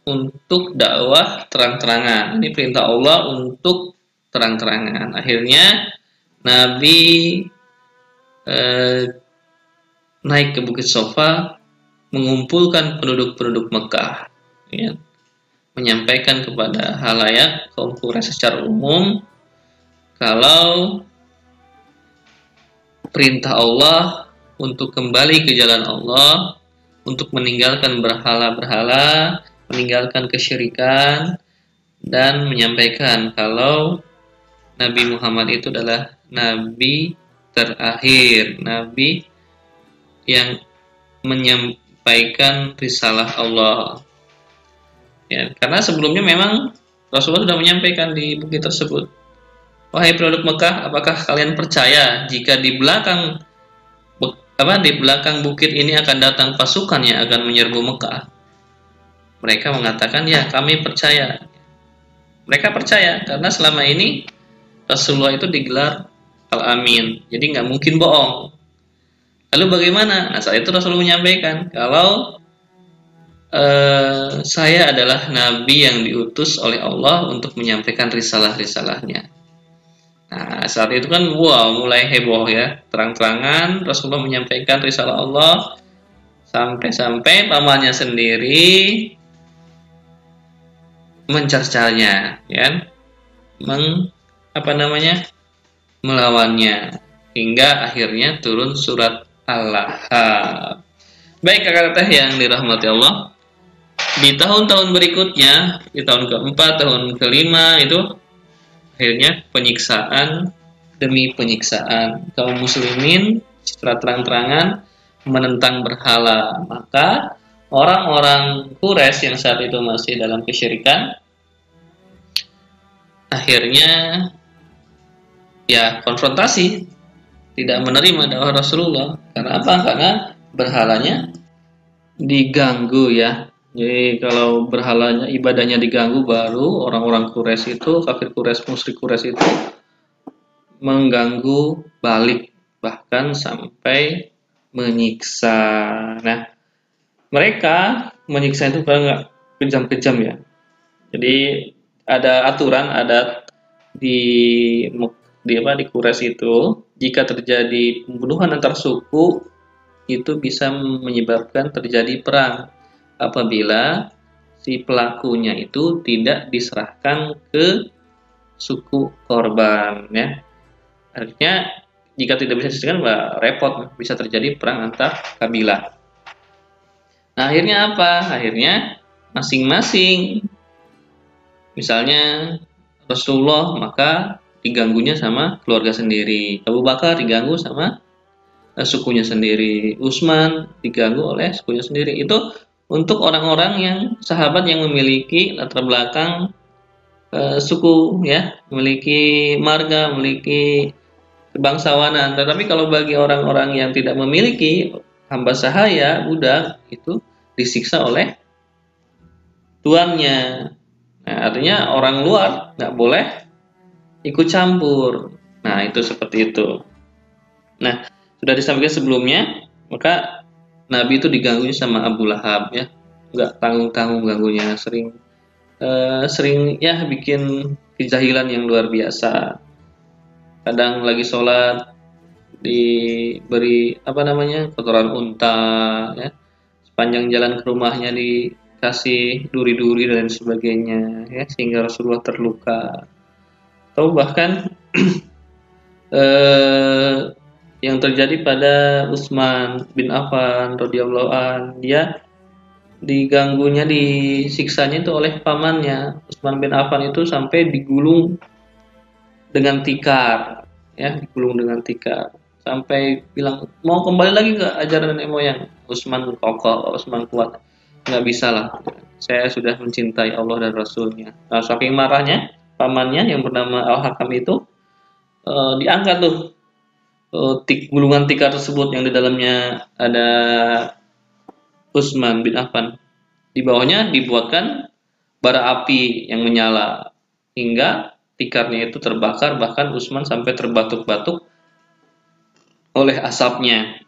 untuk dakwah terang-terangan. Ini perintah Allah untuk terang-terangan. Akhirnya Nabi eh, naik ke Bukit Sofa mengumpulkan penduduk-penduduk Mekah ya, menyampaikan kepada halayak kaum Quraisy secara umum kalau perintah Allah untuk kembali ke jalan Allah, untuk meninggalkan berhala-berhala, meninggalkan kesyirikan, dan menyampaikan kalau Nabi Muhammad itu adalah Nabi terakhir, Nabi yang menyampaikan risalah Allah. Ya, karena sebelumnya memang Rasulullah sudah menyampaikan di bukit tersebut Wahai penduduk Mekah, apakah kalian percaya jika di belakang apa di belakang bukit ini akan datang pasukan yang akan menyerbu Mekah? Mereka mengatakan, "Ya, kami percaya." Mereka percaya karena selama ini Rasulullah itu digelar Al-Amin. Jadi nggak mungkin bohong. Lalu bagaimana? Nah saat itu Rasul menyampaikan kalau uh, saya adalah nabi yang diutus oleh Allah untuk menyampaikan risalah-risalahnya. Nah saat itu kan wow mulai heboh ya terang-terangan Rasulullah menyampaikan risalah Allah sampai-sampai pamannya sendiri mencercanya ya meng apa namanya melawannya hingga akhirnya turun surat Al-Lahab. Baik kakak teh yang dirahmati Allah, di tahun-tahun berikutnya, di tahun keempat, tahun kelima itu akhirnya penyiksaan demi penyiksaan kaum muslimin secara terang-terangan menentang berhala. Maka orang-orang Quraisy yang saat itu masih dalam kesyirikan akhirnya ya konfrontasi tidak menerima dakwah Rasulullah. Karena apa? Karena berhalanya diganggu ya. Jadi kalau berhalanya ibadahnya diganggu baru orang-orang Quraisy itu kafir Quraisy musyrik Quraisy itu mengganggu balik bahkan sampai menyiksa. Nah, mereka menyiksa itu nggak kejam-kejam ya. Jadi ada aturan adat di di apa di Kures itu jika terjadi pembunuhan antar suku itu bisa menyebabkan terjadi perang. Apabila si pelakunya itu tidak diserahkan ke suku korban ya. Artinya jika tidak bisa diserahkan bah, repot bisa terjadi perang antar kabilah nah akhirnya apa akhirnya masing-masing misalnya Rasulullah maka diganggunya sama keluarga sendiri. Abu Bakar diganggu sama uh, sukunya sendiri. Utsman diganggu oleh sukunya sendiri. Itu untuk orang-orang yang sahabat yang memiliki latar belakang uh, suku ya, memiliki marga, memiliki kebangsawanan. Tetapi kalau bagi orang-orang yang tidak memiliki hamba sahaya, budak itu disiksa oleh tuannya. Nah, artinya orang luar nggak boleh ikut campur. Nah, itu seperti itu. Nah, sudah disampaikan sebelumnya, maka Nabi itu diganggu sama Abu Lahab ya. Enggak tanggung-tanggung ganggunya, sering uh, sering ya bikin kejahilan yang luar biasa. Kadang lagi sholat diberi apa namanya kotoran unta ya. Sepanjang jalan ke rumahnya dikasih duri-duri dan sebagainya ya sehingga Rasulullah terluka. Atau bahkan (clears throat) eh, yang terjadi pada Utsman bin Affan radhiyallahu an dia diganggunya disiksanya itu oleh pamannya. Utsman bin Affan itu sampai digulung dengan tikar ya digulung dengan tikar sampai bilang mau kembali lagi ke ajaran nenek moyang Utsman kokoh Utsman kuat? Nggak bisa lah. Saya sudah mencintai Allah dan Rasulnya. Nah saking marahnya pamannya yang bernama Al-Hakam itu uh, diangkat tuh uh, tik, gulungan tikar tersebut yang di dalamnya ada Utsman bin Affan. Di bawahnya dibuatkan bara api yang menyala hingga tikarnya itu terbakar bahkan Utsman sampai terbatuk-batuk oleh asapnya.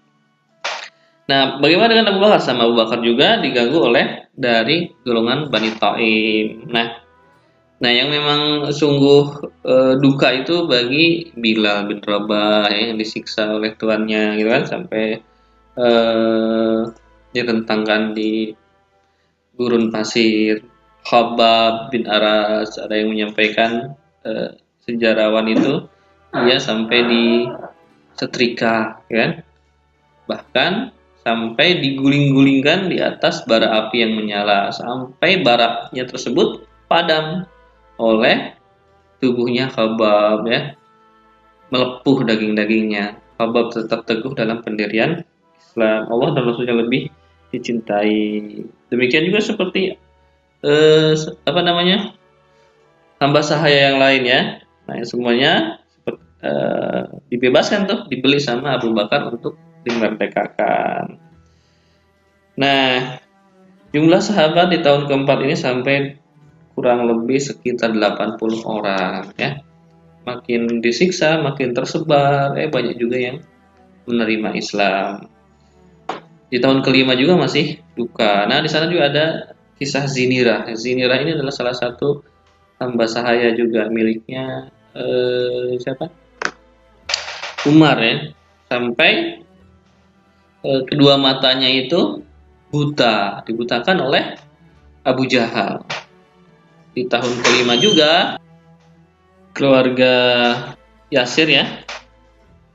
Nah, bagaimana dengan Abu Bakar? Sama Abu Bakar juga diganggu oleh dari golongan Bani Taim. Nah, Nah, yang memang sungguh e, duka itu bagi Bilal bin Rabah ya, yang disiksa oleh tuannya gitu kan sampai e, direntangkan di gurun pasir. Khabab bin Aras ada yang menyampaikan e, sejarawan itu dia sampai di setrika ya kan. Bahkan sampai diguling-gulingkan di atas bara api yang menyala. Sampai baraknya tersebut padam oleh tubuhnya Khabab ya. Melepuh daging-dagingnya. Khabab tetap teguh dalam pendirian Islam. Allah dan Rasulnya lebih dicintai. Demikian juga seperti eh, apa namanya? Hamba sahaya yang lain ya. Nah semuanya eh, dibebaskan tuh dibeli sama Abu Bakar untuk dimerdekakan nah jumlah sahabat di tahun keempat ini sampai kurang lebih sekitar 80 orang ya. Makin disiksa, makin tersebar, eh banyak juga yang menerima Islam. Di tahun kelima juga masih duka. Nah, di sana juga ada kisah Zinira. Zinira ini adalah salah satu hamba sahaya juga miliknya eh, siapa? Umar ya. Sampai eh, kedua matanya itu buta, dibutakan oleh Abu Jahal. Di tahun kelima juga keluarga Yasir ya,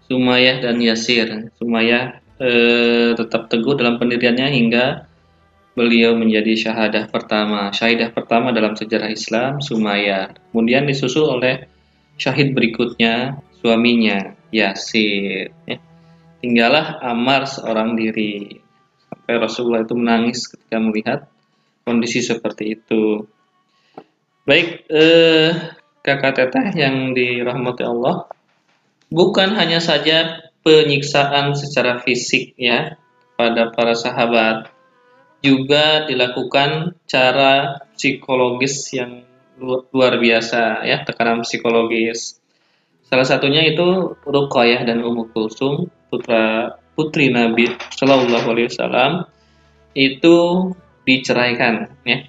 Sumayyah dan Yasir. Sumayyah eh, tetap teguh dalam pendiriannya hingga beliau menjadi syahadah pertama. Syahidah pertama dalam sejarah Islam, Sumayyah. Kemudian disusul oleh syahid berikutnya, suaminya, Yasir. Ya. Tinggallah Ammar seorang diri. Sampai Rasulullah itu menangis ketika melihat kondisi seperti itu. Baik, eh, kakak teteh yang dirahmati Allah, bukan hanya saja penyiksaan secara fisik ya pada para sahabat, juga dilakukan cara psikologis yang luar biasa ya, tekanan psikologis. Salah satunya itu Ruqayyah dan Ummu Kulsum, putra putri Nabi Shallallahu Alaihi Wasallam itu diceraikan ya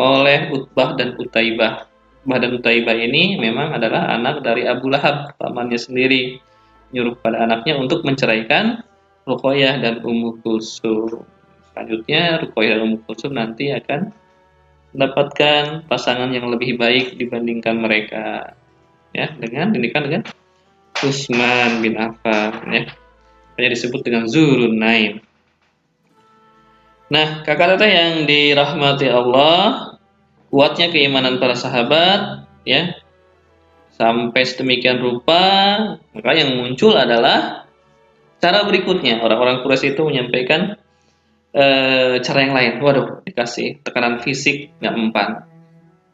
oleh Utbah dan Utaibah. Utbah dan Utaibah ini memang adalah anak dari Abu Lahab, pamannya sendiri, nyuruh pada anaknya untuk menceraikan Ruqayyah dan Ummu Kulsum. Selanjutnya Ruqayyah dan Ummu Kulsum nanti akan mendapatkan pasangan yang lebih baik dibandingkan mereka ya dengan dinikah dengan Utsman bin Affan ya hanya disebut dengan Zurun Naim Nah, kakak teteh yang dirahmati Allah, kuatnya keimanan para sahabat, ya, sampai sedemikian rupa, maka yang muncul adalah cara berikutnya. Orang-orang Quraisy itu menyampaikan e, cara yang lain. Waduh, dikasih tekanan fisik nggak mempan,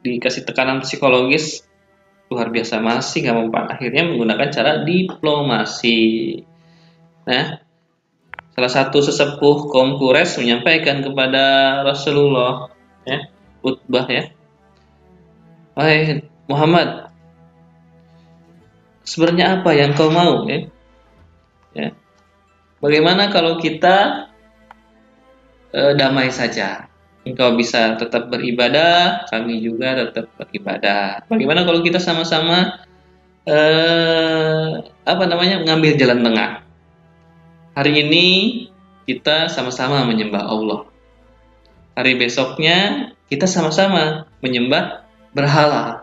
dikasih tekanan psikologis luar biasa masih nggak mempan. Akhirnya menggunakan cara diplomasi. Nah, salah satu sesepuh kaum Quraisy menyampaikan kepada Rasulullah ya Utbah ya Wahai Muhammad sebenarnya apa yang kau mau ya, ya. bagaimana kalau kita e, damai saja engkau bisa tetap beribadah kami juga tetap beribadah bagaimana kalau kita sama-sama e, apa namanya mengambil jalan tengah Hari ini kita sama-sama menyembah Allah. Hari besoknya kita sama-sama menyembah berhala.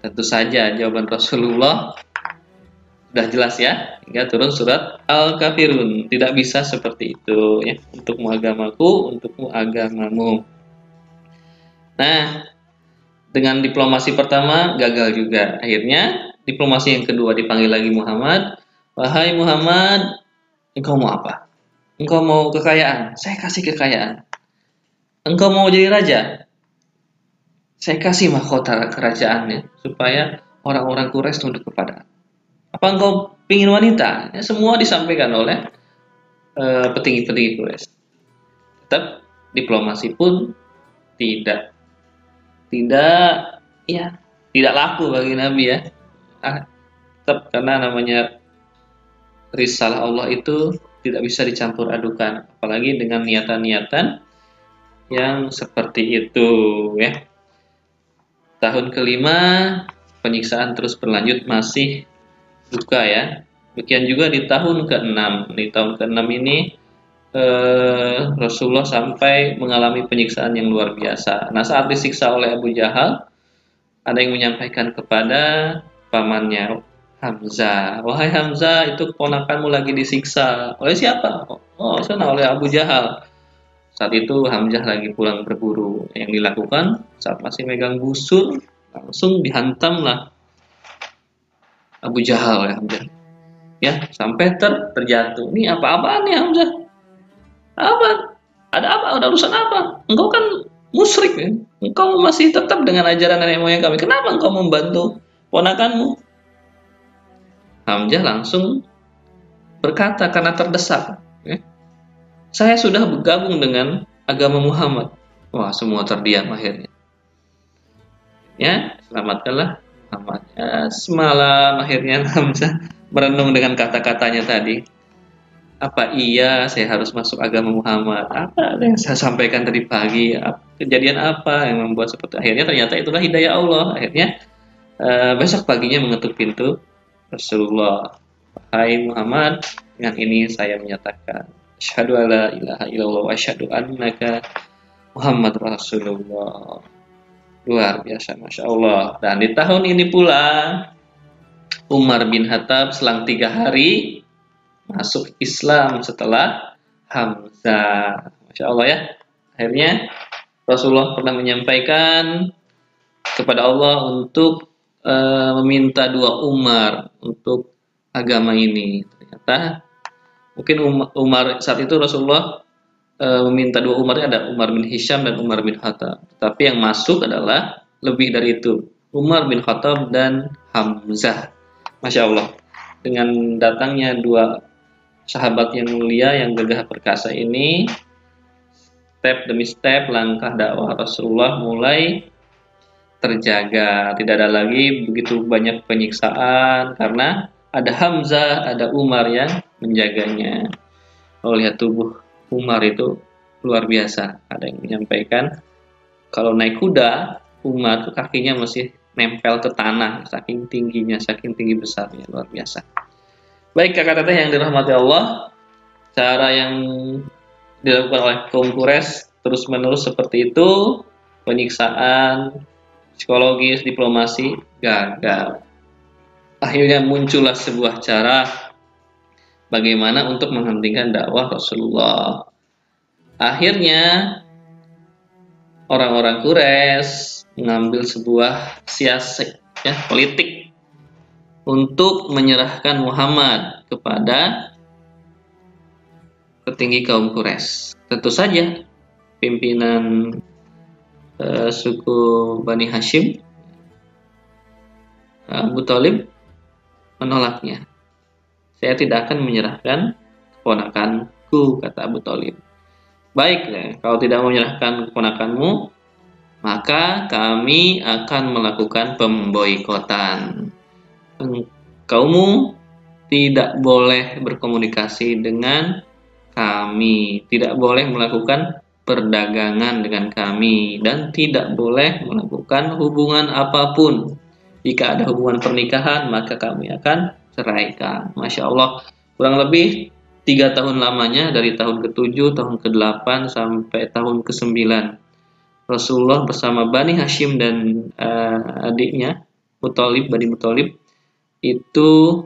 Tentu saja jawaban Rasulullah sudah jelas ya hingga turun surat Al-Kafirun. Tidak bisa seperti itu ya. Untukmu agamaku, untukmu agamamu. Nah, dengan diplomasi pertama gagal juga. Akhirnya diplomasi yang kedua dipanggil lagi Muhammad. Wahai Muhammad, Engkau mau apa? Engkau mau kekayaan? Saya kasih kekayaan. Engkau mau jadi raja? Saya kasih mahkota kerajaannya supaya orang-orang Quraisy tunduk kepada. Apa engkau ingin wanita? Ya, semua disampaikan oleh uh, petinggi-petinggi Quraisy. Tetap diplomasi pun tidak tidak ya tidak laku bagi Nabi ya. Ah, tetap karena namanya risalah Allah itu tidak bisa dicampur adukan apalagi dengan niatan-niatan yang seperti itu ya tahun kelima penyiksaan terus berlanjut masih duka ya demikian juga di tahun keenam di tahun keenam ini eh, Rasulullah sampai mengalami penyiksaan yang luar biasa nah saat disiksa oleh Abu Jahal ada yang menyampaikan kepada pamannya Hamzah. Wahai Hamzah, itu keponakanmu lagi disiksa. Oleh siapa? Oh, sana oleh Abu Jahal. Saat itu Hamzah lagi pulang berburu. Yang dilakukan saat masih megang busur, langsung dihantamlah Abu Jahal oleh Hamzah. Ya, sampai ter terjatuh. Ini apa-apaan nih Hamzah? Apa? Ada apa? Ada urusan apa? Engkau kan musyrik ya. Engkau masih tetap dengan ajaran nenek moyang kami. Kenapa engkau membantu ponakanmu? Hamzah langsung berkata karena terdesak, ya, saya sudah bergabung dengan agama Muhammad. Wah, semua terdiam akhirnya. Ya, selamatkanlah Muhammad. Ya, semalam akhirnya Hamzah merenung dengan kata-katanya tadi. apa iya saya harus masuk agama Muhammad? Apa yang saya sampaikan tadi pagi? Kejadian apa yang membuat seperti akhirnya ternyata itulah hidayah Allah. Akhirnya uh, besok paginya mengetuk pintu Rasulullah. Hai Muhammad, dengan ini saya menyatakan asyhadu alla ilaha illallah wa asyhadu annaka Muhammad Rasulullah. Luar biasa, Masya Allah. Dan di tahun ini pula, Umar bin Khattab selang tiga hari masuk Islam setelah Hamzah. Masya Allah ya. Akhirnya Rasulullah pernah menyampaikan kepada Allah untuk e, meminta dua Umar untuk agama ini. Ternyata mungkin Umar saat itu Rasulullah e, meminta dua Umar ada Umar bin Hisham dan Umar bin Khattab. Tapi yang masuk adalah lebih dari itu. Umar bin Khattab dan Hamzah. Masya Allah. Dengan datangnya dua sahabat yang mulia yang gagah perkasa ini step demi step langkah dakwah Rasulullah mulai terjaga tidak ada lagi begitu banyak penyiksaan karena ada Hamzah ada Umar yang menjaganya kalau lihat tubuh Umar itu luar biasa ada yang menyampaikan kalau naik kuda Umar kakinya masih nempel ke tanah saking tingginya saking tinggi besarnya luar biasa Baik kakak teteh yang dirahmati Allah, cara yang dilakukan oleh kaum Quraisy terus menerus seperti itu, penyiksaan, psikologis, diplomasi gagal. Akhirnya muncullah sebuah cara bagaimana untuk menghentikan dakwah Rasulullah. Akhirnya orang-orang Quraisy mengambil sebuah siasat ya politik untuk menyerahkan Muhammad kepada petinggi kaum Quraisy. Tentu saja pimpinan uh, suku Bani Hashim Abu Talib menolaknya. Saya tidak akan menyerahkan keponakanku, kata Abu Talib. Baik, ya, kalau tidak menyerahkan keponakanmu, maka kami akan melakukan pemboikotan kaummu tidak boleh berkomunikasi dengan kami, tidak boleh melakukan perdagangan dengan kami, dan tidak boleh melakukan hubungan apa pun. Jika ada hubungan pernikahan, maka kami akan ceraikan. Masya Allah, kurang lebih tiga tahun lamanya dari tahun ke-7, tahun ke-8 sampai tahun ke-9. Rasulullah bersama Bani Hashim dan uh, adiknya Mutalib, Bani Mutalib itu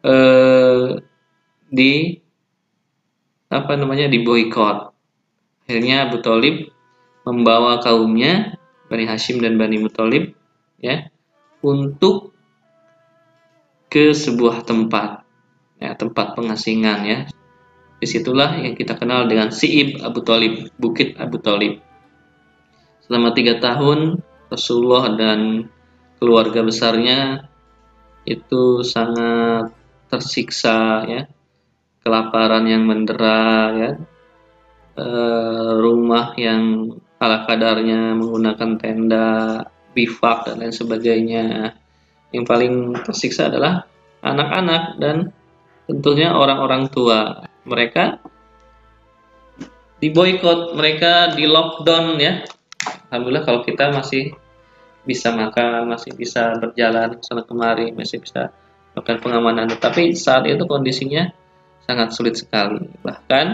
eh, di apa namanya di boykot. Akhirnya Abu Talib membawa kaumnya Bani Hashim dan Bani Muthalib ya untuk ke sebuah tempat. Ya tempat pengasingan ya. Di situlah yang kita kenal dengan Siib Abu Talib Bukit Abu Talib. Selama tiga tahun Rasulullah dan keluarga besarnya itu sangat tersiksa ya. Kelaparan yang mendera ya. E, rumah yang ala kadarnya menggunakan tenda bifak dan lain sebagainya yang paling tersiksa adalah anak-anak dan tentunya orang-orang tua mereka diboykot mereka di lockdown ya alhamdulillah kalau kita masih bisa makan, masih bisa berjalan sana kemari, masih bisa melakukan pengamanan. Tetapi saat itu kondisinya sangat sulit sekali. Bahkan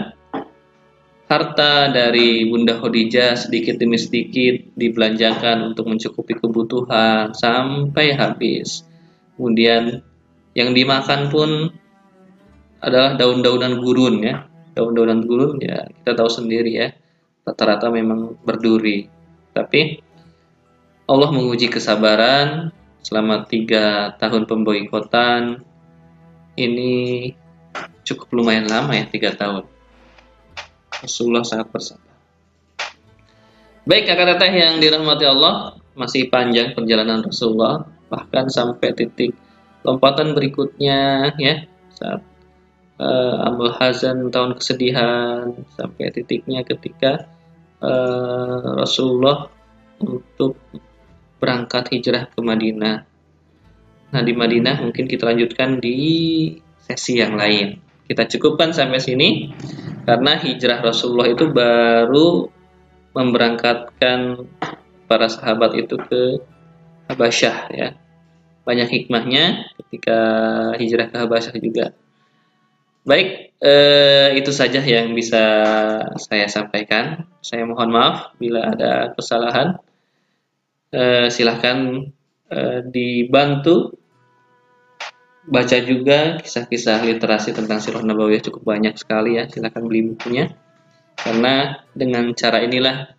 harta dari Bunda Khadijah sedikit demi sedikit dibelanjakan untuk mencukupi kebutuhan sampai habis. Kemudian yang dimakan pun adalah daun-daunan gurun ya. Daun-daunan gurun ya kita tahu sendiri ya. Rata-rata memang berduri. Tapi Allah menguji kesabaran selama tiga tahun pemboikotan. Ini cukup lumayan lama ya tiga tahun. Rasulullah sangat bersabar. Baik kakak teteh yang dirahmati Allah, masih panjang perjalanan Rasulullah, bahkan sampai titik lompatan berikutnya ya saat uh, Amul Hazan tahun kesedihan sampai titiknya ketika uh, Rasulullah untuk berangkat hijrah ke Madinah. Nah, di Madinah mungkin kita lanjutkan di sesi yang lain. Kita cukupkan sampai sini karena hijrah Rasulullah itu baru memberangkatkan para sahabat itu ke Habasyah ya. Banyak hikmahnya ketika hijrah ke Habasyah juga. Baik, eh, itu saja yang bisa saya sampaikan. Saya mohon maaf bila ada kesalahan. Eh, silahkan eh, dibantu baca juga kisah-kisah literasi tentang Sirah Nabawiyah cukup banyak sekali ya. Silahkan beli bukunya. Karena dengan cara inilah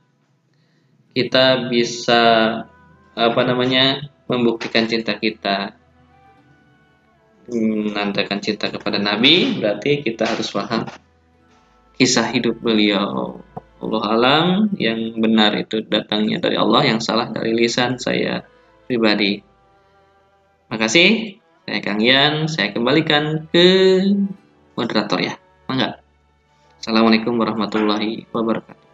kita bisa apa namanya membuktikan cinta kita menandakan cinta kepada Nabi berarti kita harus paham kisah hidup beliau Allah alam yang benar itu datangnya dari Allah yang salah dari lisan saya pribadi makasih saya Kang Yan saya kembalikan ke moderator ya. Mangga. Assalamualaikum warahmatullahi wabarakatuh